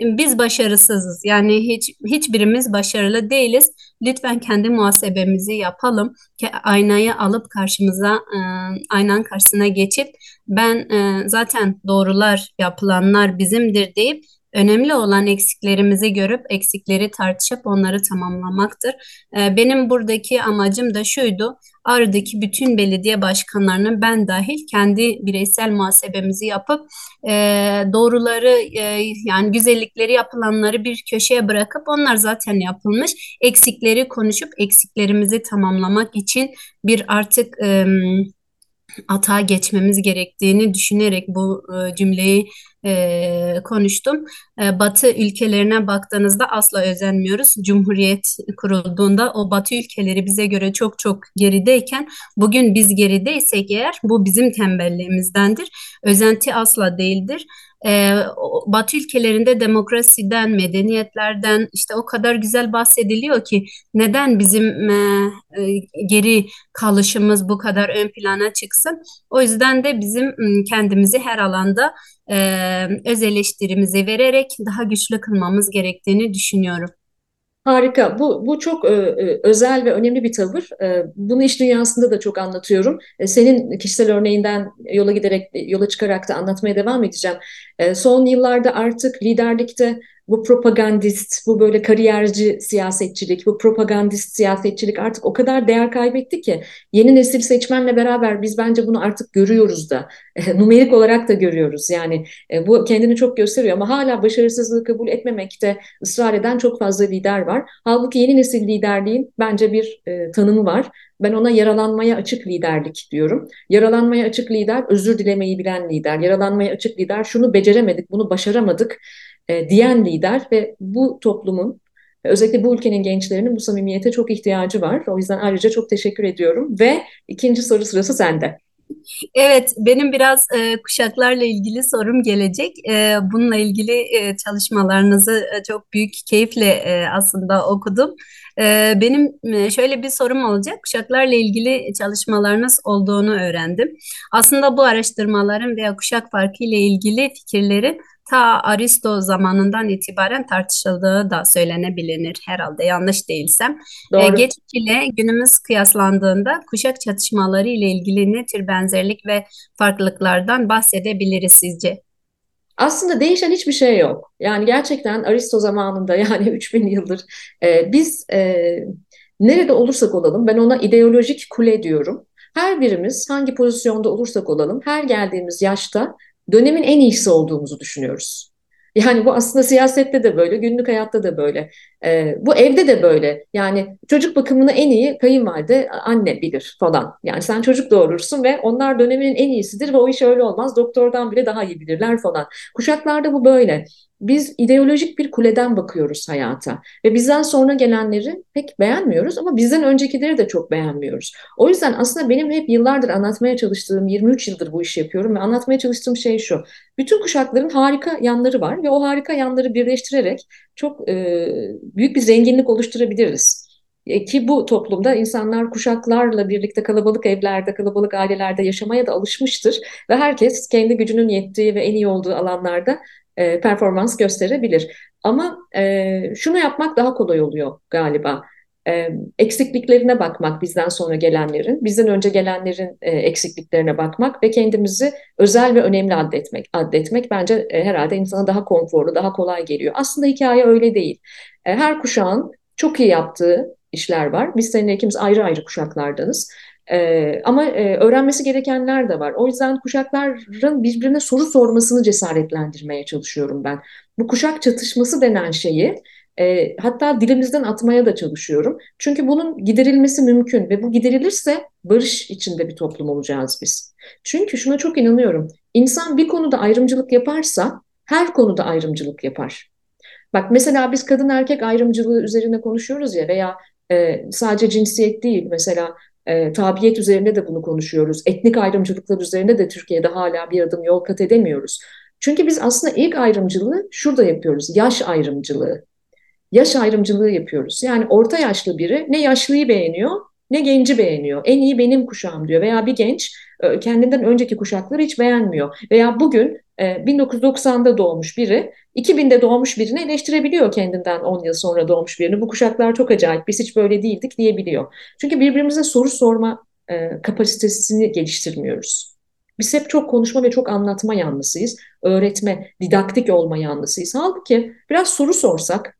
biz başarısızız. Yani hiç hiçbirimiz başarılı değiliz. Lütfen kendi muhasebemizi yapalım. Aynayı alıp karşımıza e, aynan karşısına geçip ben e, zaten doğrular yapılanlar bizimdir deyip Önemli olan eksiklerimizi görüp eksikleri tartışıp onları tamamlamaktır. Ee, benim buradaki amacım da şuydu. Ağrı'daki bütün belediye başkanlarının ben dahil kendi bireysel muhasebemizi yapıp e, doğruları e, yani güzellikleri yapılanları bir köşeye bırakıp onlar zaten yapılmış eksikleri konuşup eksiklerimizi tamamlamak için bir artık e, atağa geçmemiz gerektiğini düşünerek bu e, cümleyi e, konuştum. E, batı ülkelerine baktığınızda asla özenmiyoruz. Cumhuriyet kurulduğunda o Batı ülkeleri bize göre çok çok gerideyken bugün biz gerideysek eğer bu bizim tembelliğimizdendir. Özenti asla değildir e, Batı ülkelerinde demokrasiden, medeniyetlerden işte o kadar güzel bahsediliyor ki neden bizim e, e, geri kalışımız bu kadar ön plana çıksın? O yüzden de bizim kendimizi her alanda e, öz eleştirimizi vererek daha güçlü kılmamız gerektiğini düşünüyorum. Harika. Bu, bu çok e, e, özel ve önemli bir tavır. E, bunu iş dünyasında da çok anlatıyorum. E, senin kişisel örneğinden yola giderek, yola çıkarak da anlatmaya devam edeceğim. E, son yıllarda artık liderlikte bu propagandist, bu böyle kariyerci siyasetçilik, bu propagandist siyasetçilik artık o kadar değer kaybetti ki yeni nesil seçmenle beraber biz bence bunu artık görüyoruz da e, numerik olarak da görüyoruz. Yani e, bu kendini çok gösteriyor ama hala başarısızlığı kabul etmemekte ısrar eden çok fazla lider var. Halbuki yeni nesil liderliğin bence bir e, tanımı var. Ben ona yaralanmaya açık liderlik diyorum. Yaralanmaya açık lider, özür dilemeyi bilen lider. Yaralanmaya açık lider, şunu beceremedik, bunu başaramadık e, diyen lider ve bu toplumun özellikle bu ülkenin gençlerinin bu samimiyete çok ihtiyacı var. O yüzden ayrıca çok teşekkür ediyorum ve ikinci soru sırası sende. Evet, benim biraz e, kuşaklarla ilgili sorum gelecek. E, bununla ilgili e, çalışmalarınızı e, çok büyük keyifle e, aslında okudum. E, benim e, şöyle bir sorum olacak. Kuşaklarla ilgili çalışmalarınız olduğunu öğrendim. Aslında bu araştırmaların veya kuşak farkı ile ilgili fikirlerin ta Aristo zamanından itibaren tartışıldığı da söylenebilir herhalde yanlış değilsem. Doğru. E, geç ile günümüz kıyaslandığında kuşak çatışmaları ile ilgili ne tür benzerlik ve farklılıklardan bahsedebiliriz sizce? Aslında değişen hiçbir şey yok. Yani gerçekten Aristo zamanında yani 3000 yıldır e, biz e, nerede olursak olalım ben ona ideolojik kule diyorum. Her birimiz hangi pozisyonda olursak olalım her geldiğimiz yaşta dönemin en iyisi olduğumuzu düşünüyoruz. Yani bu aslında siyasette de böyle, günlük hayatta da böyle. Ee, bu evde de böyle. Yani çocuk bakımını en iyi kayınvalide, anne bilir falan. Yani sen çocuk doğurursun ve onlar döneminin en iyisidir ve o iş öyle olmaz. Doktordan bile daha iyi bilirler falan. Kuşaklarda bu böyle biz ideolojik bir kuleden bakıyoruz hayata ve bizden sonra gelenleri pek beğenmiyoruz ama bizden öncekileri de çok beğenmiyoruz. O yüzden aslında benim hep yıllardır anlatmaya çalıştığım, 23 yıldır bu işi yapıyorum ve anlatmaya çalıştığım şey şu. Bütün kuşakların harika yanları var ve o harika yanları birleştirerek çok e, büyük bir zenginlik oluşturabiliriz. E, ki bu toplumda insanlar kuşaklarla birlikte kalabalık evlerde, kalabalık ailelerde yaşamaya da alışmıştır ve herkes kendi gücünün yettiği ve en iyi olduğu alanlarda e, performans gösterebilir. Ama e, şunu yapmak daha kolay oluyor galiba. E, eksikliklerine bakmak bizden sonra gelenlerin, bizden önce gelenlerin e, eksikliklerine bakmak ve kendimizi özel ve önemli addetmek, addetmek bence e, herhalde insana daha konforlu, daha kolay geliyor. Aslında hikaye öyle değil. E, her kuşağın çok iyi yaptığı işler var. Biz seninle ikimiz ayrı ayrı kuşaklardanız. Ama öğrenmesi gerekenler de var. O yüzden kuşakların birbirine soru sormasını cesaretlendirmeye çalışıyorum ben. Bu kuşak çatışması denen şeyi E, hatta dilimizden atmaya da çalışıyorum. Çünkü bunun giderilmesi mümkün ve bu giderilirse barış içinde bir toplum olacağız biz. Çünkü şuna çok inanıyorum. İnsan bir konuda ayrımcılık yaparsa her konuda ayrımcılık yapar. Bak mesela biz kadın erkek ayrımcılığı üzerine konuşuyoruz ya veya e, sadece cinsiyet değil mesela e, tabiyet üzerinde de bunu konuşuyoruz. Etnik ayrımcılıklar üzerinde de Türkiye'de hala bir adım yol kat edemiyoruz. Çünkü biz aslında ilk ayrımcılığı şurada yapıyoruz. Yaş ayrımcılığı. Yaş ayrımcılığı yapıyoruz. Yani orta yaşlı biri ne yaşlıyı beğeniyor ne genci beğeniyor. En iyi benim kuşağım diyor. Veya bir genç e, kendinden önceki kuşakları hiç beğenmiyor. Veya bugün 1990'da e, doğmuş biri 2000'de doğmuş birini eleştirebiliyor kendinden 10 yıl sonra doğmuş birini. Bu kuşaklar çok acayip biz hiç böyle değildik diyebiliyor. Çünkü birbirimize soru sorma e, kapasitesini geliştirmiyoruz. Biz hep çok konuşma ve çok anlatma yanlısıyız. Öğretme, didaktik olma yanlısıyız. Halbuki biraz soru sorsak,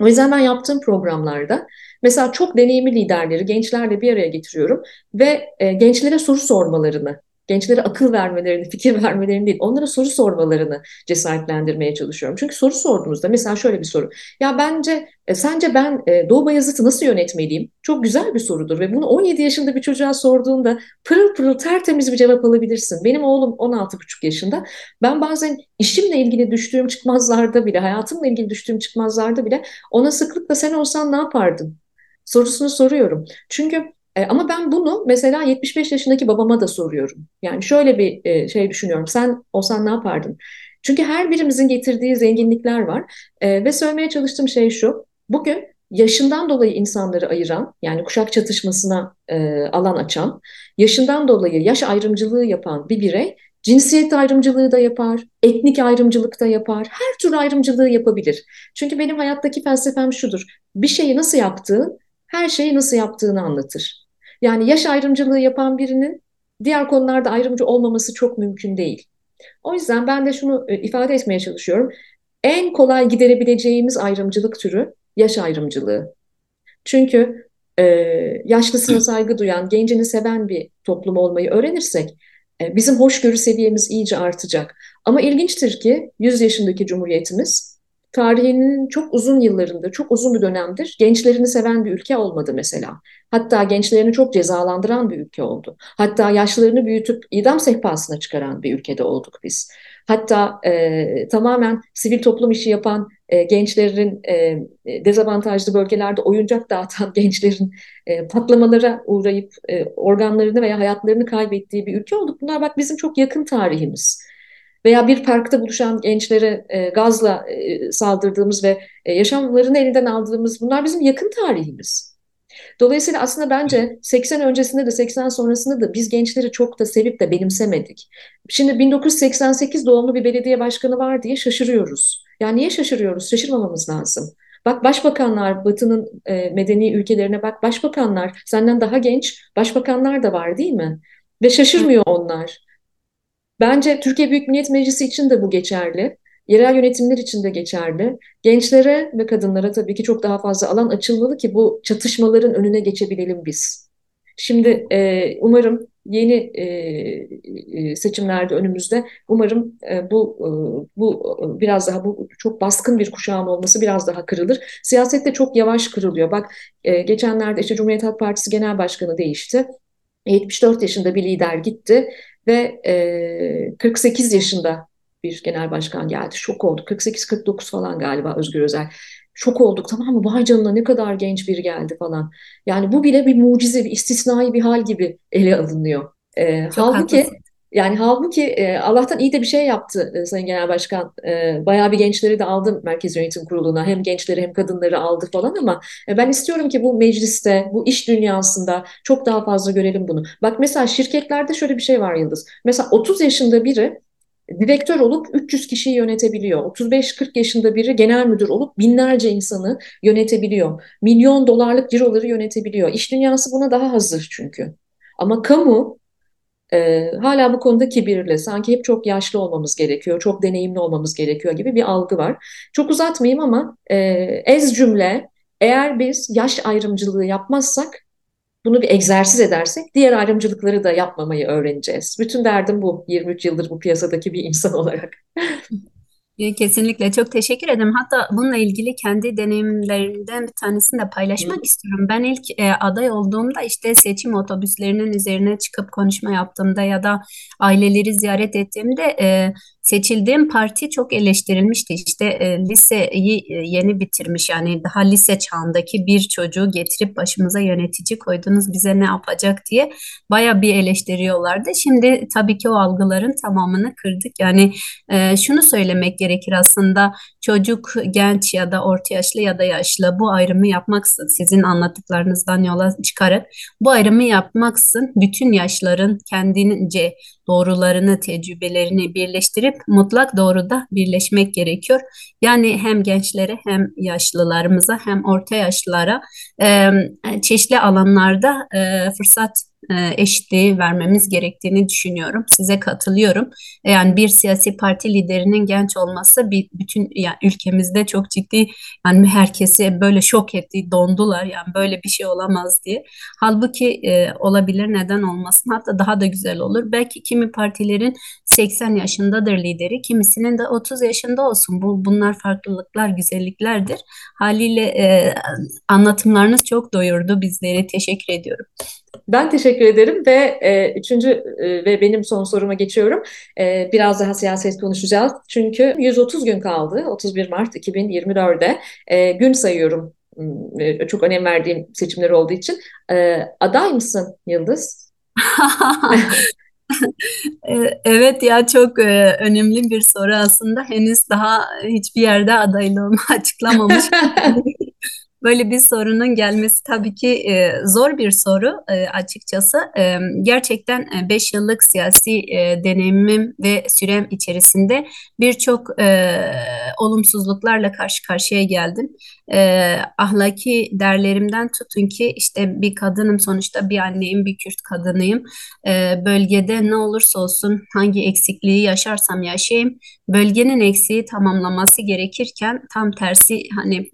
o yüzden ben yaptığım programlarda mesela çok deneyimli liderleri gençlerle bir araya getiriyorum ve e, gençlere soru sormalarını gençlere akıl vermelerini, fikir vermelerini değil, onlara soru sormalarını cesaretlendirmeye çalışıyorum. Çünkü soru sorduğunuzda mesela şöyle bir soru. Ya bence, e, sence ben e, Doğu Bayazıt'ı nasıl yönetmeliyim? Çok güzel bir sorudur ve bunu 17 yaşında bir çocuğa sorduğunda pırıl pırıl tertemiz bir cevap alabilirsin. Benim oğlum 16,5 yaşında. Ben bazen işimle ilgili düştüğüm çıkmazlarda bile, hayatımla ilgili düştüğüm çıkmazlarda bile ona sıklıkla sen olsan ne yapardın? sorusunu soruyorum. Çünkü e, ama ben bunu mesela 75 yaşındaki babama da soruyorum. Yani şöyle bir e, şey düşünüyorum. Sen olsan ne yapardın? Çünkü her birimizin getirdiği zenginlikler var. E, ve söylemeye çalıştığım şey şu. Bugün yaşından dolayı insanları ayıran, yani kuşak çatışmasına alan açan, yaşından dolayı yaş ayrımcılığı yapan bir birey cinsiyet ayrımcılığı da yapar, etnik ayrımcılık da yapar, her tür ayrımcılığı yapabilir. Çünkü benim hayattaki felsefem şudur. Bir şeyi nasıl yaptığın, her şeyi nasıl yaptığını anlatır. Yani yaş ayrımcılığı yapan birinin diğer konularda ayrımcı olmaması çok mümkün değil. O yüzden ben de şunu e, ifade etmeye çalışıyorum. En kolay giderebileceğimiz ayrımcılık türü yaş ayrımcılığı. Çünkü e, yaşlısına saygı duyan, gencini seven bir toplum olmayı öğrenirsek e, bizim hoşgörü seviyemiz iyice artacak. Ama ilginçtir ki 100 yaşındaki Cumhuriyetimiz tarihinin çok uzun yıllarında, çok uzun bir dönemdir gençlerini seven bir ülke olmadı mesela. Hatta gençlerini çok cezalandıran bir ülke oldu. Hatta yaşlarını büyütüp idam sehpasına çıkaran bir ülkede olduk biz. Hatta e, tamamen sivil toplum işi yapan e, gençlerin e, dezavantajlı bölgelerde oyuncak dağıtan gençlerin e, patlamalara uğrayıp e, organlarını veya hayatlarını kaybettiği bir ülke olduk. Bunlar bak bizim çok yakın tarihimiz veya bir parkta buluşan gençlere e, gazla e, saldırdığımız ve e, yaşamlarını elinden aldığımız bunlar bizim yakın tarihimiz. Dolayısıyla aslında bence 80 öncesinde de 80 sonrasında da biz gençleri çok da sevip de benimsemedik. Şimdi 1988 doğumlu bir belediye başkanı var diye şaşırıyoruz. Yani niye şaşırıyoruz? Şaşırmamamız lazım. Bak başbakanlar Batı'nın e, medeni ülkelerine bak başbakanlar senden daha genç başbakanlar da var değil mi? Ve şaşırmıyor onlar. Bence Türkiye Büyük Millet Meclisi için de bu geçerli. Yerel yönetimler için de geçerli. Gençlere ve kadınlara tabii ki çok daha fazla alan açılmalı ki bu çatışmaların önüne geçebilelim biz. Şimdi e, umarım yeni e, e seçimlerde önümüzde umarım e, bu e, bu biraz daha bu çok baskın bir kuşağın olması biraz daha kırılır. Siyasette çok yavaş kırılıyor. Bak e, geçenlerde işte Cumhuriyet Halk Partisi Genel Başkanı değişti. 74 yaşında bir lider gitti ve e, 48 yaşında bir genel başkan geldi. Şok olduk. 48-49 falan galiba Özgür Özel. Şok olduk tamam mı? Vay canına ne kadar genç biri geldi falan. Yani bu bile bir mucize, bir istisnai bir hal gibi ele alınıyor. E, halbuki haklısın. Yani halbuki e, Allah'tan iyi de bir şey yaptı e, Sayın Genel Başkan. E, bayağı bir gençleri de aldı Merkez Yönetim Kurulu'na. Hem gençleri hem kadınları aldı falan ama e, ben istiyorum ki bu mecliste, bu iş dünyasında çok daha fazla görelim bunu. Bak mesela şirketlerde şöyle bir şey var Yıldız. Mesela 30 yaşında biri direktör olup 300 kişiyi yönetebiliyor. 35-40 yaşında biri genel müdür olup binlerce insanı yönetebiliyor. Milyon dolarlık ciroları yönetebiliyor. İş dünyası buna daha hazır çünkü. Ama kamu e, hala bu konuda kibirli. Sanki hep çok yaşlı olmamız gerekiyor, çok deneyimli olmamız gerekiyor gibi bir algı var. Çok uzatmayayım ama e, ez cümle eğer biz yaş ayrımcılığı yapmazsak bunu bir egzersiz edersek diğer ayrımcılıkları da yapmamayı öğreneceğiz. Bütün derdim bu 23 yıldır bu piyasadaki bir insan olarak. E, Kesinlikle çok teşekkür ederim. Hatta bununla ilgili kendi deneyimlerimden bir tanesini de Hı paylaşmak istiyorum. Ben ilk e, aday olduğumda işte seçim otobüslerinin üzerine çıkıp konuşma yaptığımda ya da aileleri ziyaret ettiğimde e, seçildiğim parti çok eleştirilmişti. İşte e, liseyi e, yeni bitirmiş yani daha lise çağındaki bir çocuğu getirip başımıza yönetici koydunuz bize ne yapacak diye baya bir eleştiriyorlardı. Şimdi tabii ki o algıların tamamını kırdık. Yani e, şunu söylemek gerekir aslında çocuk, genç ya da orta yaşlı ya da yaşlı bu ayrımı yapmaksın sizin anlattıklarınızdan yola çıkarak bu ayrımı yapmaksın bütün yaşların kendince doğrularını, tecrübelerini birleştirip mutlak doğruda birleşmek gerekiyor. Yani hem gençlere hem yaşlılarımıza hem orta yaşlılara e, çeşitli alanlarda e, fırsat e, eşitliği vermemiz gerektiğini düşünüyorum. Size katılıyorum. Yani bir siyasi parti liderinin genç olması bir bütün yani ülkemizde çok ciddi yani herkesi böyle şok etti, dondular. Yani böyle bir şey olamaz diye. Halbuki e, olabilir neden olmasın? Hatta daha da güzel olur. Belki kimi partilerin 80 yaşındadır lideri, kimisinin de 30 yaşında olsun. Bu bunlar farklılıklar, güzelliklerdir. Haliyle e, anlatımlarınız çok doyurdu bizleri. Teşekkür ediyorum. Ben teşekkür ederim ve e, üçüncü e, ve benim son soruma geçiyorum. E, biraz daha siyaset konuşacağız. Çünkü 130 gün kaldı. 31 Mart 2024'de e, gün sayıyorum. Hmm, e, çok önem verdiğim seçimler olduğu için. E, aday mısın Yıldız? E, Evet ya çok e, önemli bir soru aslında. Henüz daha hiçbir yerde adaylığımı açıklamamış. Böyle bir sorunun gelmesi tabii ki e, zor bir soru e, açıkçası. E, gerçekten e, 5 yıllık siyasi e, deneyimim ve sürem içerisinde birçok e, olumsuzluklarla karşı karşıya geldim. E, ahlaki değerlerimden tutun ki işte bir kadınım sonuçta bir anneyim, bir Kürt kadınıyım. E, bölgede ne olursa olsun hangi eksikliği yaşarsam yaşayayım bölgenin eksiği tamamlaması gerekirken tam tersi hani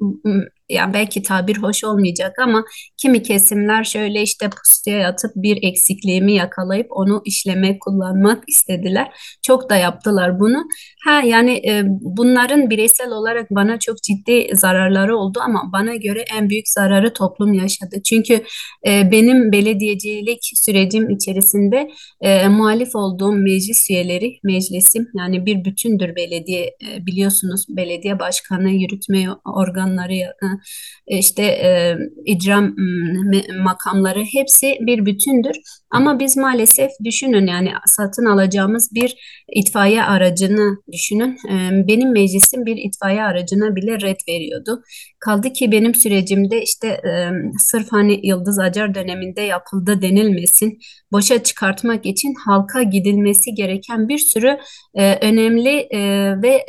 yani belki tabir hoş olmayacak ama kimi kesimler şöyle işte pusuya yatıp bir eksikliğimi yakalayıp onu işlemek, kullanmak istediler. Çok da yaptılar bunu. Ha yani e, bunların bireysel olarak bana çok ciddi zararları oldu ama bana göre en büyük zararı toplum yaşadı. Çünkü e, benim belediyecilik sürecim içerisinde e, muhalif olduğum meclis üyeleri, meclisim yani bir bütündür belediye e, biliyorsunuz belediye başkanı, yürütme organları, işte e, icra makamları hepsi bir bütündür. Ama biz maalesef düşünün yani satın alacağımız bir itfaiye aracını düşünün. E, benim meclisim bir itfaiye aracına bile red veriyordu. Kaldı ki benim sürecimde işte e, sırf hani Yıldız Acar döneminde yapıldı denilmesin, boşa çıkartmak için halka gidilmesi gereken bir sürü e, önemli e, ve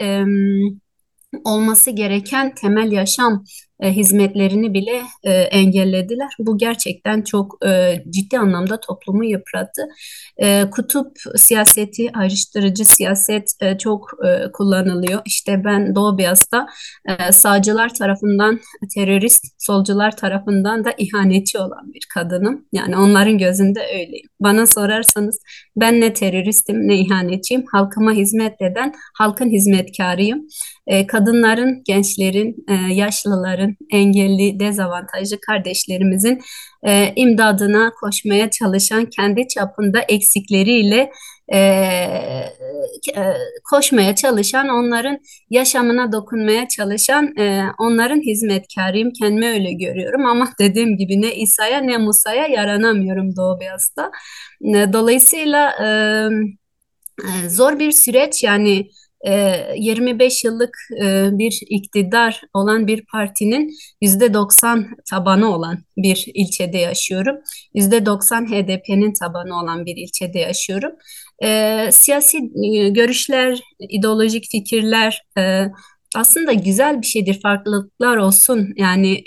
olması gereken temel yaşam e, hizmetlerini bile e, engellediler. Bu gerçekten çok e, ciddi anlamda toplumu yıprattı. E, kutup siyaseti, ayrıştırıcı siyaset e, çok e, kullanılıyor. İşte ben Doğu Beyaz'da e, sağcılar tarafından terörist, solcular tarafından da ihanetçi olan bir kadınım. Yani onların gözünde öyleyim. Bana sorarsanız ben ne teröristim ne ihanetçiyim. Halkıma hizmet eden halkın hizmetkarıyım. E, kadınların, gençlerin, e, yaşlıların, engelli, dezavantajlı kardeşlerimizin e, imdadına koşmaya çalışan kendi çapında eksikleriyle e, e, koşmaya çalışan, onların yaşamına dokunmaya çalışan, e, onların hizmetkarıyım. Kendimi öyle görüyorum ama dediğim gibi ne İsa'ya ne Musa'ya yaranamıyorum Doğu Beyaz'da. E, dolayısıyla e, e, zor bir süreç yani 25 yıllık bir iktidar olan bir partinin %90 tabanı olan bir ilçede yaşıyorum. %90 HDP'nin tabanı olan bir ilçede yaşıyorum. Siyasi görüşler, ideolojik fikirler aslında güzel bir şeydir. Farklılıklar olsun. Yani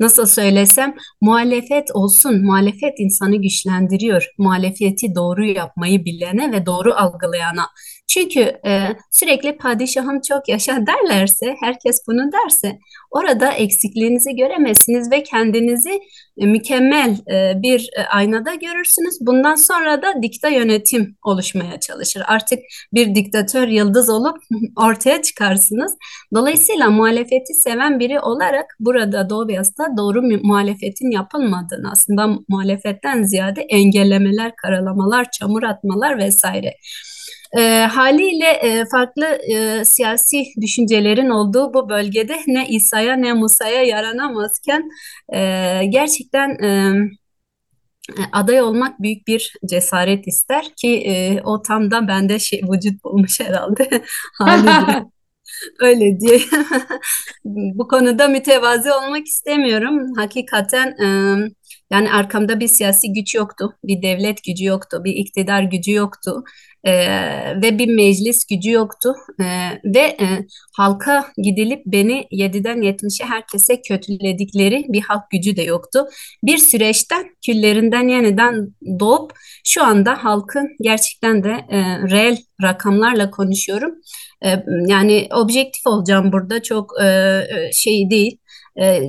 nasıl söylesem muhalefet olsun. Muhalefet insanı güçlendiriyor. Muhalefeti doğru yapmayı bilene ve doğru algılayana Çünkü e, sürekli padişahım çok yaşa derlerse, herkes bunu derse orada eksikliğinizi göremezsiniz ve kendinizi e, mükemmel e, bir e, aynada görürsünüz. Bundan sonra da dikta yönetim oluşmaya çalışır. Artık bir diktatör yıldız olup ortaya çıkarsınız. Dolayısıyla muhalefeti seven biri olarak burada Doğu Beyaz'da doğru muhalefetin yapılmadığını aslında muhalefetten ziyade engellemeler, karalamalar, çamur atmalar vesaire. E, haliyle e, farklı e, siyasi düşüncelerin olduğu bu bölgede ne İsa'ya ne Musa'ya yaranamazken e, gerçekten e, aday olmak büyük bir cesaret ister ki e, o tam da bende şey vücut bulmuş herhalde haliyle. Öyle diye. Bu konuda mütevazi olmak istemiyorum. Hakikaten e, yani arkamda bir siyasi güç yoktu, bir devlet gücü yoktu, bir iktidar gücü yoktu e, ve bir meclis gücü yoktu e, ve e, halka gidilip beni 7'den 70'e herkese kötüledikleri bir halk gücü de yoktu. Bir süreçten küllerinden yeniden doğup şu anda halkın gerçekten de e, reel rakamlarla konuşuyorum. E, yani objektif olacağım burada çok e, e şey değil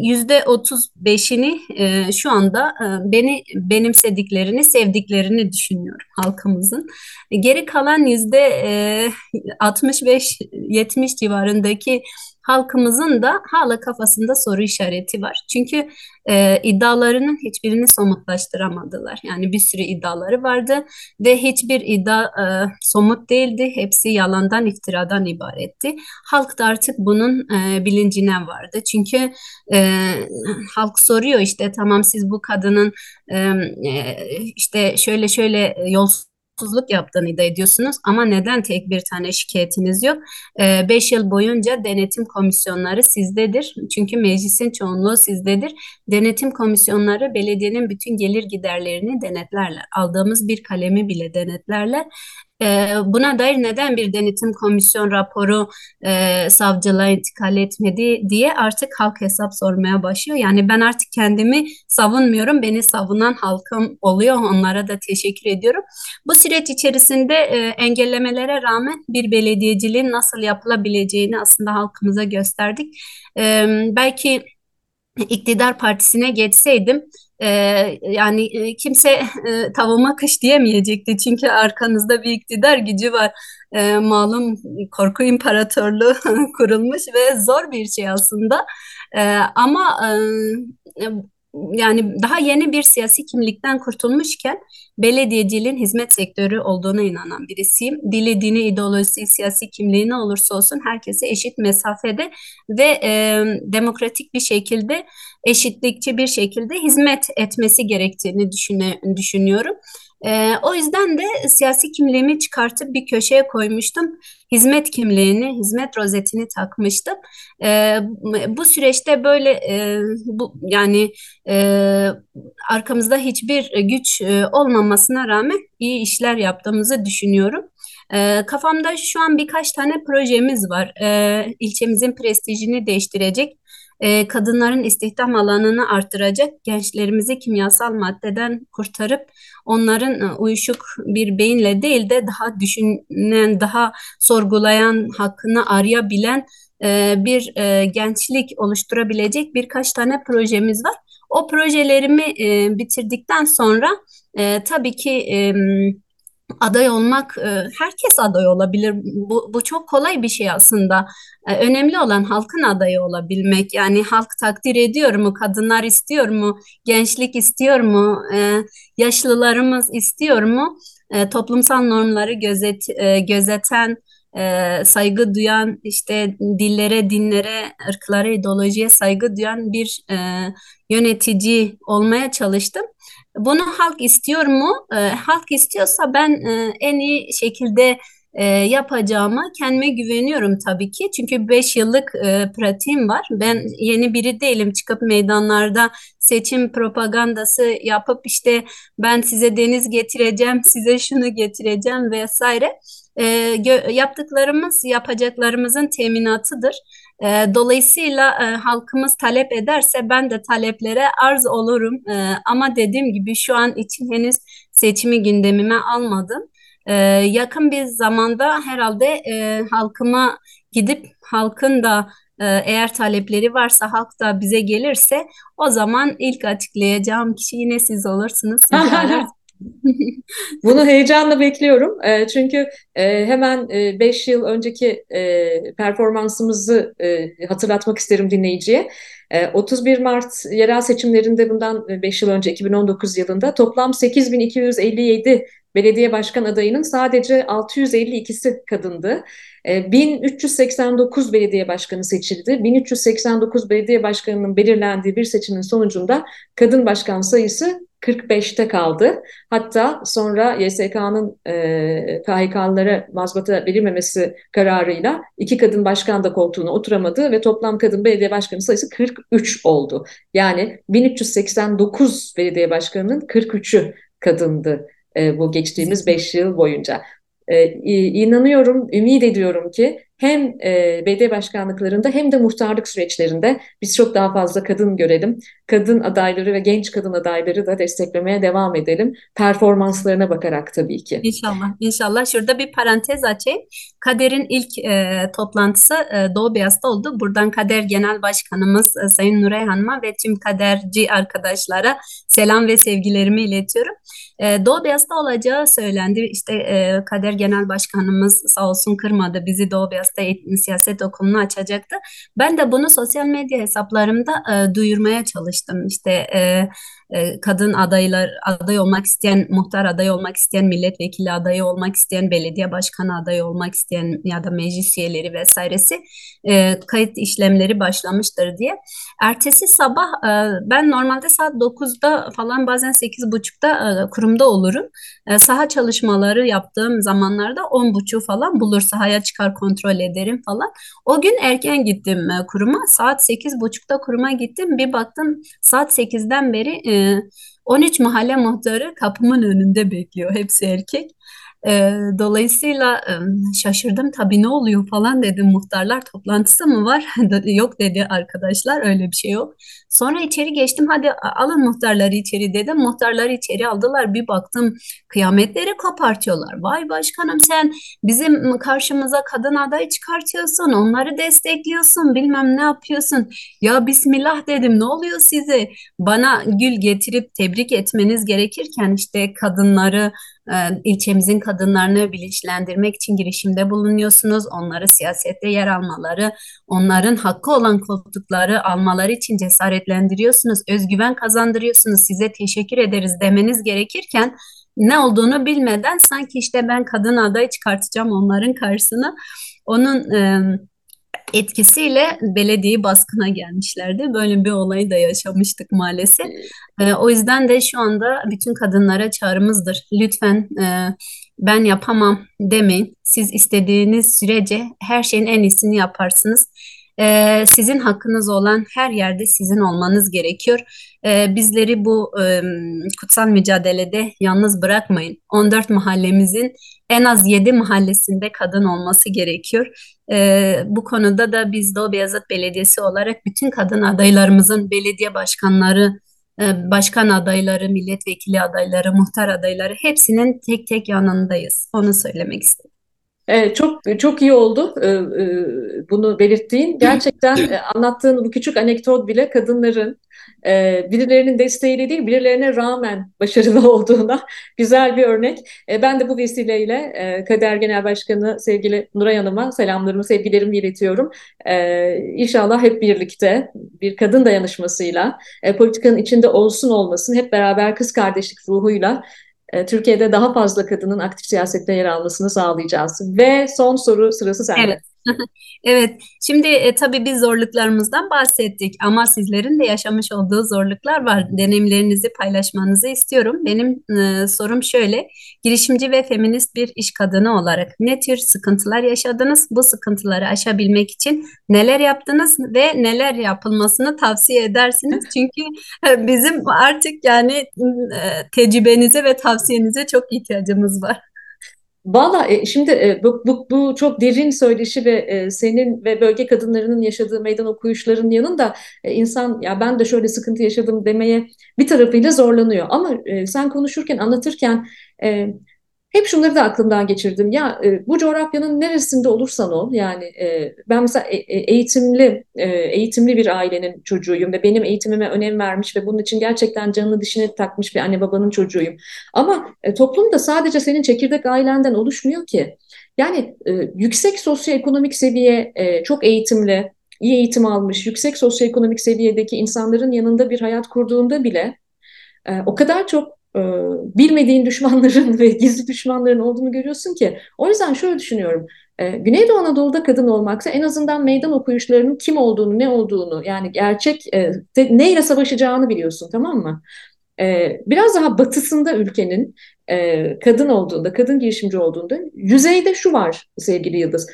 yüzde otuz beşini e, şu anda e, beni benimsediklerini, sevdiklerini düşünüyorum halkımızın. Geri kalan yüzde 65-70 e, civarındaki halkımızın da hala kafasında soru işareti var. Çünkü e, iddialarının hiçbirini somutlaştıramadılar. Yani bir sürü iddiaları vardı ve hiçbir iddia e, somut değildi. Hepsi yalandan, iftiradan ibaretti. Halk da artık bunun e, bilincine vardı. Çünkü e, halk soruyor işte tamam siz bu kadının e, e işte şöyle şöyle yolsuz hukuksuzluk yaptığını iddia ediyorsunuz ama neden tek bir tane şikayetiniz yok? 5 ee, yıl boyunca denetim komisyonları sizdedir. Çünkü meclisin çoğunluğu sizdedir. Denetim komisyonları belediyenin bütün gelir giderlerini denetlerler. Aldığımız bir kalemi bile denetlerler. E, buna dair neden bir denetim komisyon raporu e, savcılığa intikal etmedi diye artık halk hesap sormaya başlıyor. Yani ben artık kendimi savunmuyorum, beni savunan halkım oluyor. Onlara da teşekkür ediyorum. Bu süreç içerisinde e, engellemelere rağmen bir belediyeciliğin nasıl yapılabileceğini aslında halkımıza gösterdik. E, belki iktidar partisine geçseydim e, yani kimse e, tavuğuma kış diyemeyecekti çünkü arkanızda bir iktidar gücü var. E, malum korku imparatorluğu kurulmuş ve zor bir şey aslında. E, ama e, yani daha yeni bir siyasi kimlikten kurtulmuşken belediyeciliğin hizmet sektörü olduğuna inanan birisiyim. Dili, dini, ideolojisi, siyasi kimliği ne olursa olsun herkese eşit mesafede ve e, demokratik bir şekilde, eşitlikçi bir şekilde hizmet etmesi gerektiğini düşüne, düşünüyorum. E, o yüzden de siyasi kimliğimi çıkartıp bir köşeye koymuştum. Hizmet kimliğini, hizmet rozetini takmıştım. E, bu süreçte böyle e, bu yani e, arkamızda hiçbir güç e, olmamasına rağmen iyi işler yaptığımızı düşünüyorum. E, kafamda şu an birkaç tane projemiz var. E, ilçemizin prestijini değiştirecek e, kadınların istihdam alanını artıracak, gençlerimizi kimyasal maddeden kurtarıp onların e, uyuşuk bir beyinle değil de daha düşünen, daha sorgulayan, hakkını arayabilen e, bir e, gençlik oluşturabilecek birkaç tane projemiz var. O projelerimi bitirdikten sonra tabii ki aday olmak e, herkes aday olabilir. Bu, bu çok kolay bir şey aslında. E, önemli olan halkın adayı olabilmek. Yani halk takdir ediyor mu? Kadınlar istiyor mu? Gençlik istiyor mu? E, yaşlılarımız istiyor mu? Toplumsal normları gözet, gözeten, saygı duyan, işte dillere, dinlere, ırklara, ideolojiye saygı duyan bir yönetici olmaya çalıştım. Bunu halk istiyor mu? E, halk istiyorsa ben e, en iyi şekilde e, yapacağıma kendime güveniyorum tabii ki. Çünkü 5 yıllık e, pratiğim var. Ben yeni biri değilim. Çıkıp meydanlarda seçim propagandası yapıp işte ben size deniz getireceğim, size şunu getireceğim vesaire. E, yaptıklarımız yapacaklarımızın teminatıdır. E, dolayısıyla e, halkımız talep ederse ben de taleplere arz olurum. E, ama dediğim gibi şu an için henüz seçimi gündemime almadım. E, yakın bir zamanda herhalde e, halkıma gidip halkın da eğer talepleri varsa halk da bize gelirse o zaman ilk açıklayacağım kişi yine siz olursunuz. Bunu heyecanla bekliyorum. E, çünkü e, hemen 5 e, yıl önceki e, performansımızı e, hatırlatmak isterim dinleyiciye. 31 Mart yerel seçimlerinde bundan 5 yıl önce 2019 yılında toplam 8257 belediye başkan adayının sadece 652'si kadındı. 1389 belediye başkanı seçildi. 1389 belediye başkanının belirlendiği bir seçimin sonucunda kadın başkan sayısı 45'te kaldı. Hatta sonra YSK'nın e, KHK'lılara mazbata verilmemesi kararıyla iki kadın başkan da koltuğuna oturamadı ve toplam kadın belediye başkanı sayısı 43 oldu. Yani 1389 belediye başkanının 43'ü kadındı e, bu geçtiğimiz 5 yıl boyunca. E, inanıyorum, ümit ediyorum ki hem e, BD başkanlıklarında hem de muhtarlık süreçlerinde biz çok daha fazla kadın görelim. Kadın adayları ve genç kadın adayları da desteklemeye devam edelim. Performanslarına bakarak tabii ki. İnşallah, inşallah. Şurada bir parantez açayım. Kader'in ilk e, toplantısı e, Doğu Beyaz'da oldu. Buradan Kader Genel Başkanımız e, Sayın Nuray Hanım'a ve tüm Kaderci arkadaşlara selam ve sevgilerimi iletiyorum. E, Doğu Beyaz'da olacağı söylendi. İşte e, Kader Genel Başkanımız sağ olsun kırmadı. Bizi Doğu Beyaz'da eğitim, siyaset okulunu açacaktı. Ben de bunu sosyal medya hesaplarımda e, duyurmaya çalıştım. İşte e, e, kadın adaylar aday olmak isteyen, muhtar adayı olmak isteyen, milletvekili adayı olmak isteyen, belediye başkanı adayı olmak isteyen ya da meclis üyeleri vesairesi e, kayıt işlemleri başlamıştır diye. Ertesi sabah e, ben normalde saat 9'da falan bazen 8.30'da e, kurumda olurum. E, saha çalışmaları yaptığım zamanlarda 10.30 falan bulur sahaya çıkar kontrol ederim falan. O gün erken gittim e, kuruma. Saat 8.30'da kuruma gittim. Bir baktım saat 8'den beri e, 13 mahalle muhtarı kapımın önünde bekliyor. Hepsi erkek. E, dolayısıyla e, şaşırdım tabii ne oluyor falan dedim muhtarlar toplantısı mı var? yok dedi arkadaşlar öyle bir şey yok. Sonra içeri geçtim hadi alın muhtarları içeri dedim. Muhtarları içeri aldılar bir baktım kıyametleri kopartıyorlar. Vay başkanım sen bizim karşımıza kadın aday çıkartıyorsun onları destekliyorsun bilmem ne yapıyorsun. Ya bismillah dedim ne oluyor size? Bana gül getirip tebrik etmeniz gerekirken işte kadınları ilçemizin kadınlarını bilinçlendirmek için girişimde bulunuyorsunuz. Onları siyasette yer almaları, onların hakkı olan koltukları almaları için cesaretlendiriyorsunuz, özgüven kazandırıyorsunuz. Size teşekkür ederiz demeniz gerekirken ne olduğunu bilmeden sanki işte ben kadın aday çıkartacağım onların karşısına. Onun e, etkisiyle belediye baskına gelmişlerdi. Böyle bir olayı da yaşamıştık maalesef. E, o yüzden de şu anda bütün kadınlara çağrımızdır. Lütfen e, ben yapamam demeyin. Siz istediğiniz sürece her şeyin en iyisini yaparsınız. E, sizin hakkınız olan her yerde sizin olmanız gerekiyor. E, bizleri bu e, kutsal mücadelede yalnız bırakmayın. 14 mahallemizin en az 7 mahallesinde kadın olması gerekiyor. E, bu konuda da biz Doğu Beyazıt Belediyesi olarak bütün kadın adaylarımızın belediye başkanları, e, başkan adayları, milletvekili adayları, muhtar adayları hepsinin tek tek yanındayız. Onu söylemek istedim. Evet, çok çok iyi oldu e, e, bunu belirttiğin. Gerçekten e, anlattığın bu küçük anekdot bile kadınların birilerinin desteğiyle değil, birilerine rağmen başarılı olduğuna güzel bir örnek. Ben de bu vesileyle Kader Genel Başkanı sevgili Nuray Hanım'a selamlarımı, sevgilerimi iletiyorum. İnşallah hep birlikte bir kadın dayanışmasıyla, politikanın içinde olsun olmasın hep beraber kız kardeşlik ruhuyla Türkiye'de daha fazla kadının aktif siyasette yer almasını sağlayacağız. Ve son soru sırası sende. Evet. Evet, şimdi e, tabii biz zorluklarımızdan bahsettik ama sizlerin de yaşamış olduğu zorluklar var. Deneyimlerinizi paylaşmanızı istiyorum. Benim e, sorum şöyle, girişimci ve feminist bir iş kadını olarak ne tür sıkıntılar yaşadınız? Bu sıkıntıları aşabilmek için neler yaptınız ve neler yapılmasını tavsiye edersiniz? Çünkü e, bizim artık yani e, tecrübenize ve tavsiyenize çok ihtiyacımız var. Valla e, şimdi e, bu, bu, bu çok derin söyleşi ve e, senin ve bölge kadınlarının yaşadığı meydan okuyuşların yanında insan ya ben de şöyle sıkıntı yaşadım demeye bir tarafıyla zorlanıyor. Ama sen konuşurken anlatırken hep şunları da aklımdan geçirdim. Ya e, bu coğrafyanın neresinde olursan ol yani e, ben mesela e, e, eğitimli e, eğitimli bir ailenin çocuğuyum ve benim eğitimime önem vermiş ve bunun için gerçekten canını dişine takmış bir anne babanın çocuğuyum. Ama e, toplum da sadece senin çekirdek ailenden oluşmuyor ki. Yani e, yüksek sosyoekonomik seviye, e, çok eğitimli, iyi eğitim almış, yüksek sosyoekonomik seviyedeki insanların yanında bir hayat kurduğunda bile e, o kadar çok e, bilmediğin düşmanların ve gizli düşmanların olduğunu görüyorsun ki. O yüzden şöyle düşünüyorum. E, Güneydoğu Anadolu'da kadın olmaksa en azından meydan okuyuşlarının kim olduğunu, ne olduğunu yani gerçek e, neyle savaşacağını biliyorsun tamam mı? E, biraz daha batısında ülkenin e, kadın olduğunda, kadın girişimci olduğunda yüzeyde şu var sevgili Yıldız.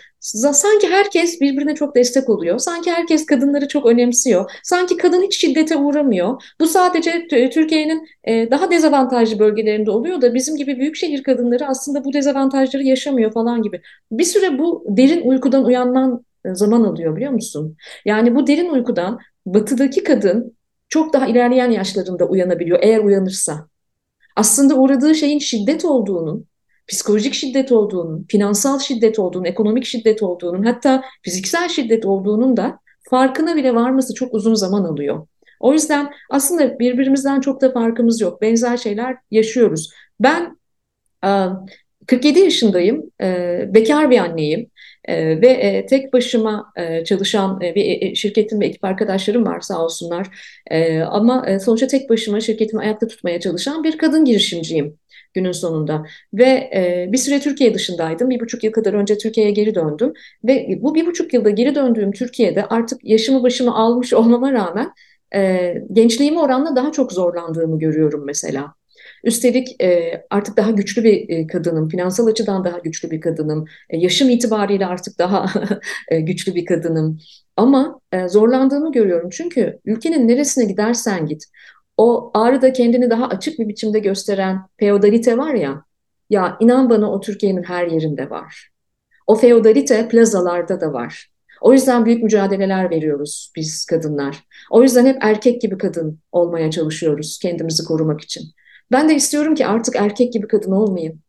Sanki herkes birbirine çok destek oluyor. Sanki herkes kadınları çok önemsiyor. Sanki kadın hiç şiddete uğramıyor. Bu sadece Türkiye'nin e, daha dezavantajlı bölgelerinde oluyor da bizim gibi büyük şehir kadınları aslında bu dezavantajları yaşamıyor falan gibi. Bir süre bu derin uykudan uyanman e, zaman alıyor biliyor musun? Yani bu derin uykudan batıdaki kadın çok daha ilerleyen yaşlarında uyanabiliyor eğer uyanırsa aslında uğradığı şeyin şiddet olduğunun, psikolojik şiddet olduğunun, finansal şiddet olduğunun, ekonomik şiddet olduğunun, hatta fiziksel şiddet olduğunun da farkına bile varması çok uzun zaman alıyor. O yüzden aslında birbirimizden çok da farkımız yok. Benzer şeyler yaşıyoruz. Ben 47 yaşındayım, bekar bir anneyim. E, ve e, tek başıma e, çalışan e, bir e, şirketim ve ekip arkadaşlarım var sağ olsunlar. E, ama sonuçta tek başıma şirketimi ayakta tutmaya çalışan bir kadın girişimciyim günün sonunda. Ve bir süre Türkiye dışındaydım. Bir buçuk yıl kadar önce Türkiye'ye geri döndüm. Ve bu bir buçuk yılda geri döndüğüm Türkiye'de artık yaşımı başımı almış olmama rağmen e, gençliğime oranla daha çok zorlandığımı görüyorum mesela. Üstelik e, artık daha güçlü bir e, kadınım, finansal açıdan daha güçlü bir kadınım, e, yaşım itibariyle artık daha e, güçlü bir kadınım. Ama e, zorlandığımı görüyorum çünkü ülkenin neresine gidersen git, o Ağrı'da kendini daha açık bir biçimde gösteren feodalite var ya, ya inan bana o Türkiye'nin her yerinde var. O feodalite plazalarda da var. O yüzden büyük mücadeleler veriyoruz biz kadınlar. O yüzden hep erkek gibi kadın olmaya çalışıyoruz kendimizi korumak için. Ben de istiyorum ki artık erkek gibi kadın olmayayım.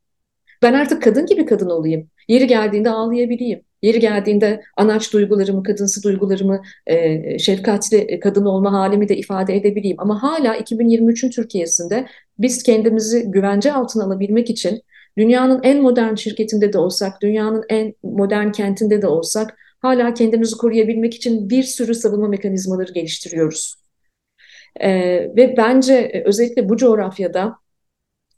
Ben artık kadın gibi kadın olayım. Yeri geldiğinde ağlayabileyim. Yeri geldiğinde anaç duygularımı, kadınsı duygularımı, e, şefkatli kadın olma halimi de ifade edebileyim. Ama hala 2023'ün Türkiye'sinde biz kendimizi güvence altına alabilmek için dünyanın en modern şirketinde de olsak, dünyanın en modern kentinde de olsak hala kendimizi koruyabilmek için bir sürü savunma mekanizmaları geliştiriyoruz. E, ve bence e, özellikle bu coğrafyada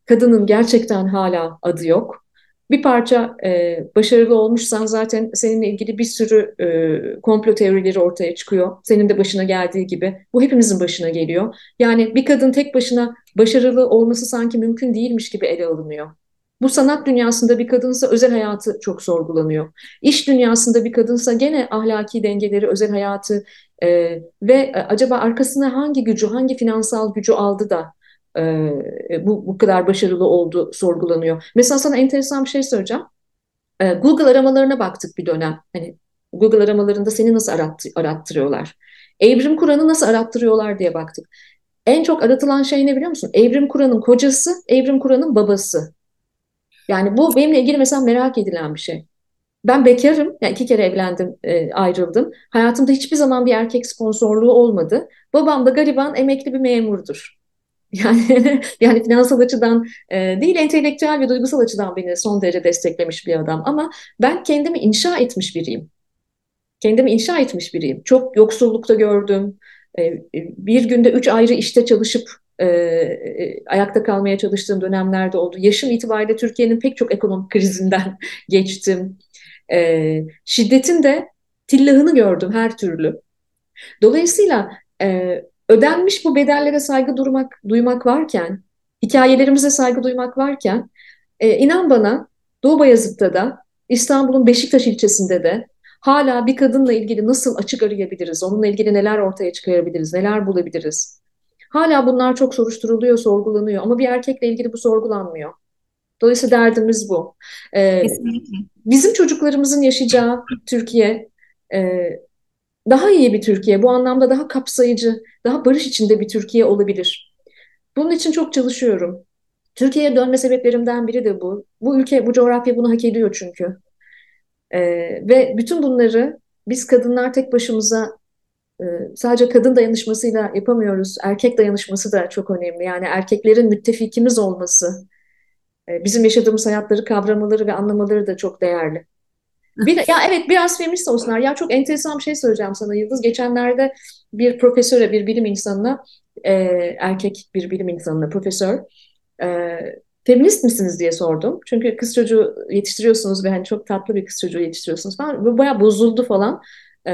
kadının gerçekten hala adı yok. Bir parça e, başarılı olmuşsan zaten seninle ilgili bir sürü e, komplo teorileri ortaya çıkıyor. Senin de başına geldiği gibi. Bu hepimizin başına geliyor. Yani bir kadın tek başına başarılı olması sanki mümkün değilmiş gibi ele alınıyor. Bu sanat dünyasında bir kadınsa özel hayatı çok sorgulanıyor. İş dünyasında bir kadınsa gene ahlaki dengeleri, özel hayatı e, ve e, acaba arkasına hangi gücü, hangi finansal gücü aldı da e, bu, bu kadar başarılı oldu sorgulanıyor. Mesela sana enteresan bir şey söyleyeceğim. E, Google aramalarına baktık bir dönem. Hani Google aramalarında seni nasıl arattı, arattırıyorlar? Evrim Kur'an'ı nasıl arattırıyorlar diye baktık. En çok aratılan şey ne biliyor musun? Evrim Kur'an'ın kocası, Evrim Kur'an'ın babası. Yani bu benimle ilgili mesela merak edilen bir şey. Ben bekarım, yani iki kere evlendim, e, ayrıldım. Hayatımda hiçbir zaman bir erkek sponsorluğu olmadı. Babam da gariban emekli bir memurdur. Yani yani finansal açıdan e, değil entelektüel ve duygusal açıdan beni son derece desteklemiş bir adam. Ama ben kendimi inşa etmiş biriyim. Kendimi inşa etmiş biriyim. Çok yoksullukta gördüm. E, bir günde üç ayrı işte çalışıp e, e, ayakta kalmaya çalıştığım dönemlerde oldu. Yaşım itibariyle Türkiye'nin pek çok ekonomik krizinden geçtim. E, şiddetin de tillahını gördüm her türlü. Dolayısıyla e, ödenmiş bu bedellere saygı durmak, duymak varken, hikayelerimize saygı duymak varken, e, inan bana Doğu Bayazıt'ta da, İstanbul'un Beşiktaş ilçesinde de hala bir kadınla ilgili nasıl açık arayabiliriz, onunla ilgili neler ortaya çıkarabiliriz, neler bulabiliriz. Hala bunlar çok soruşturuluyor, sorgulanıyor ama bir erkekle ilgili bu sorgulanmıyor. Dolayısıyla derdimiz bu. Ee, bizim çocuklarımızın yaşayacağı Türkiye e, daha iyi bir Türkiye, bu anlamda daha kapsayıcı, daha barış içinde bir Türkiye olabilir. Bunun için çok çalışıyorum. Türkiye'ye dönme sebeplerimden biri de bu. Bu ülke, bu coğrafya bunu hak ediyor çünkü. Ee, ve bütün bunları biz kadınlar tek başımıza e, sadece kadın dayanışmasıyla yapamıyoruz. Erkek dayanışması da çok önemli. Yani erkeklerin müttefikimiz olması, bizim yaşadığımız hayatları kavramaları ve anlamaları da çok değerli. Bir, ya evet biraz feminist olsunlar. Ya çok enteresan bir şey söyleyeceğim sana Yıldız. Geçenlerde bir profesöre, bir bilim insanına, e, erkek bir bilim insanına, profesör, e, feminist misiniz diye sordum. Çünkü kız çocuğu yetiştiriyorsunuz ve hani çok tatlı bir kız çocuğu yetiştiriyorsunuz falan. Ve bayağı bozuldu falan. E,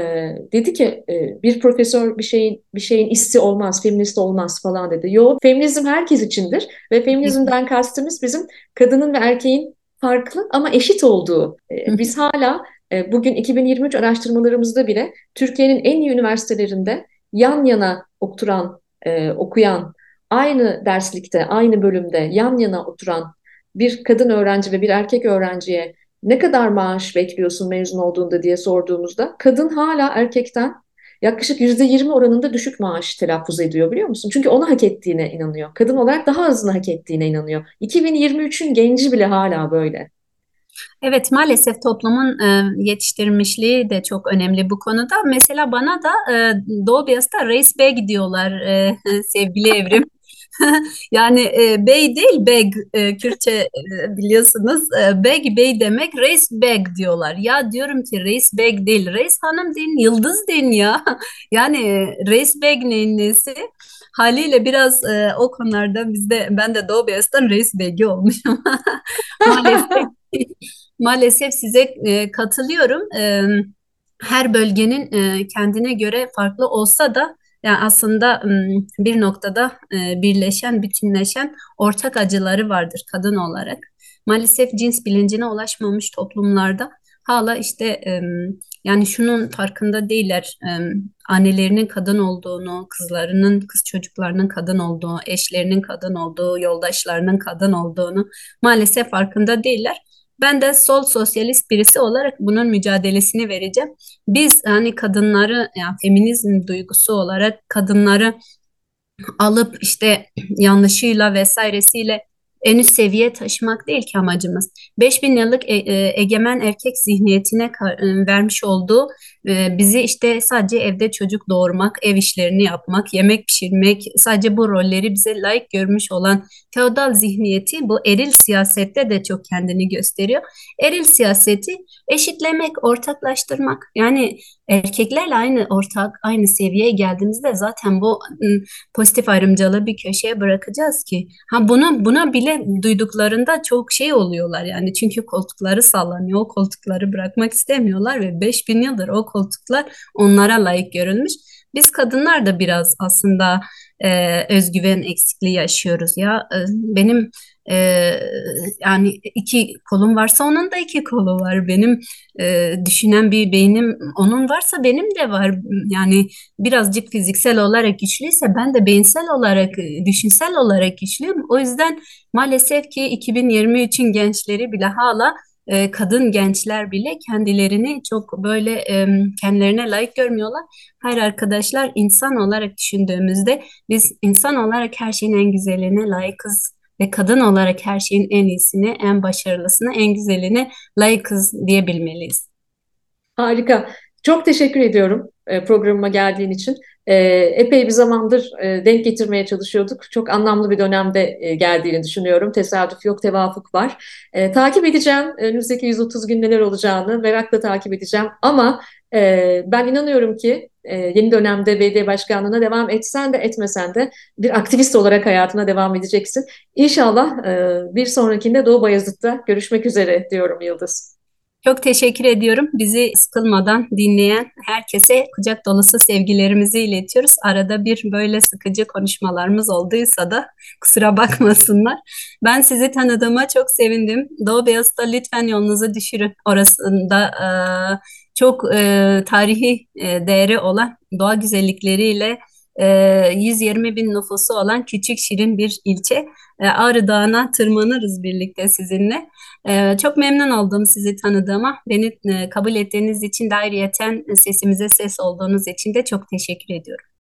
dedi ki e, bir profesör bir şeyin bir şeyin isti olmaz, feminist olmaz falan dedi. Yo, feminizm herkes içindir ve feminizmden kastımız bizim kadının ve erkeğin farklı ama eşit olduğu. E, biz hala e, bugün 2023 araştırmalarımızda bile Türkiye'nin en iyi üniversitelerinde yan yana oturan, e, okuyan, aynı derslikte, aynı bölümde yan yana oturan bir kadın öğrenci ve bir erkek öğrenciye ne kadar maaş bekliyorsun mezun olduğunda diye sorduğumuzda kadın hala erkekten yaklaşık yüzde yirmi oranında düşük maaş telaffuz ediyor biliyor musun? Çünkü onu hak ettiğine inanıyor. Kadın olarak daha azını hak ettiğine inanıyor. 2023'ün genci bile hala böyle. Evet maalesef toplumun e, yetiştirmişliği de çok önemli bu konuda. Mesela bana da e, Doğu Beyaz'da reis bey gidiyorlar e, sevgili Evrim. yani e, bey değil beg e, Kürtçe e, biliyorsunuz e, beg bey demek reis beg diyorlar. Ya diyorum ki reis beg değil reis hanım deyin yıldız deyin ya. yani reis beg neyin nesi? Haliyle biraz e, o konularda bizde ben de Doğu Beyaz'dan reis begi olmuşum. Maalesef maalesef size e, katılıyorum. E, her bölgenin e, kendine göre farklı olsa da yani aslında bir noktada e, birleşen, bütünleşen ortak acıları vardır kadın olarak. Maalesef cins bilincine ulaşmamış toplumlarda hala işte yani şunun farkında değiller. Annelerinin kadın olduğunu, kızlarının, kız çocuklarının kadın olduğu, eşlerinin kadın olduğu, yoldaşlarının kadın olduğunu maalesef farkında değiller. Ben de sol sosyalist birisi olarak bunun mücadelesini vereceğim. Biz hani kadınları yani feminizm duygusu olarak kadınları alıp işte yanlışıyla vesairesiyle en üst seviyeye taşımak değil ki amacımız. 5000 yıllık e, e, egemen erkek zihniyetine e, vermiş olduğu e, bizi işte sadece evde çocuk doğurmak, ev işlerini yapmak, yemek pişirmek, sadece bu rolleri bize layık görmüş olan feodal zihniyeti bu eril siyasette de çok kendini gösteriyor. Eril siyaseti eşitlemek, ortaklaştırmak. Yani erkeklerle aynı ortak, aynı seviyeye geldiğimizde zaten bu ıı, pozitif ayrımcılığı bir köşeye bırakacağız ki. Ha bunu buna bile duyduklarında çok şey oluyorlar yani çünkü koltukları sallanıyor. O koltukları bırakmak istemiyorlar ve 5000 yıldır o koltuklar onlara layık görülmüş. Biz kadınlar da biraz aslında e, özgüven eksikliği yaşıyoruz ya. E, benim e, yani iki kolum varsa onun da iki kolu var. Benim e, düşünen bir beynim onun varsa benim de var. Yani birazcık fiziksel olarak güçlüyse ben de beyinsel olarak, düşünsel olarak güçlüyüm. O yüzden maalesef ki 2023'ün gençleri bile hala e, kadın gençler bile kendilerini çok böyle kendilerine layık görmüyorlar. Hayır arkadaşlar insan olarak düşündüğümüzde biz insan olarak her şeyin en güzeline layıkız ve kadın olarak her şeyin en iyisini, en başarılısını, en güzelini layıkız diyebilmeliyiz. Harika. Çok teşekkür ediyorum e, programıma geldiğin için. E, epey bir zamandır e, denk getirmeye çalışıyorduk. Çok anlamlı bir dönemde geldiğini düşünüyorum. Tesadüf yok, tevafuk var. Takip edeceğim önümüzdeki 130 gün neler olacağını merakla takip edeceğim. Ama ben inanıyorum ki yeni dönemde BD başkanlığına devam etsen de etmesen de bir aktivist olarak hayatına devam edeceksin. İnşallah bir sonrakinde Doğu Bayazıt'ta görüşmek üzere diyorum Yıldız. Çok teşekkür ediyorum. Bizi sıkılmadan dinleyen herkese kucak dolusu sevgilerimizi iletiyoruz. Arada bir böyle sıkıcı konuşmalarımız olduysa da kusura bakmasınlar. Ben sizi tanıdığıma çok sevindim. Doğu Beyazıt'ta lütfen yolunuzu düşürün. Orasında e, çok e, tarihi e, değeri olan doğa güzellikleriyle 120 e, bin nüfusu olan küçük şirin bir ilçe. E, Ağrı Dağı'na tırmanırız birlikte sizinle. E, çok memnun oldum sizi tanıdığıma. Beni kabul ettiğiniz için de ayrıyeten sesimize ses olduğunuz için de çok teşekkür ediyorum.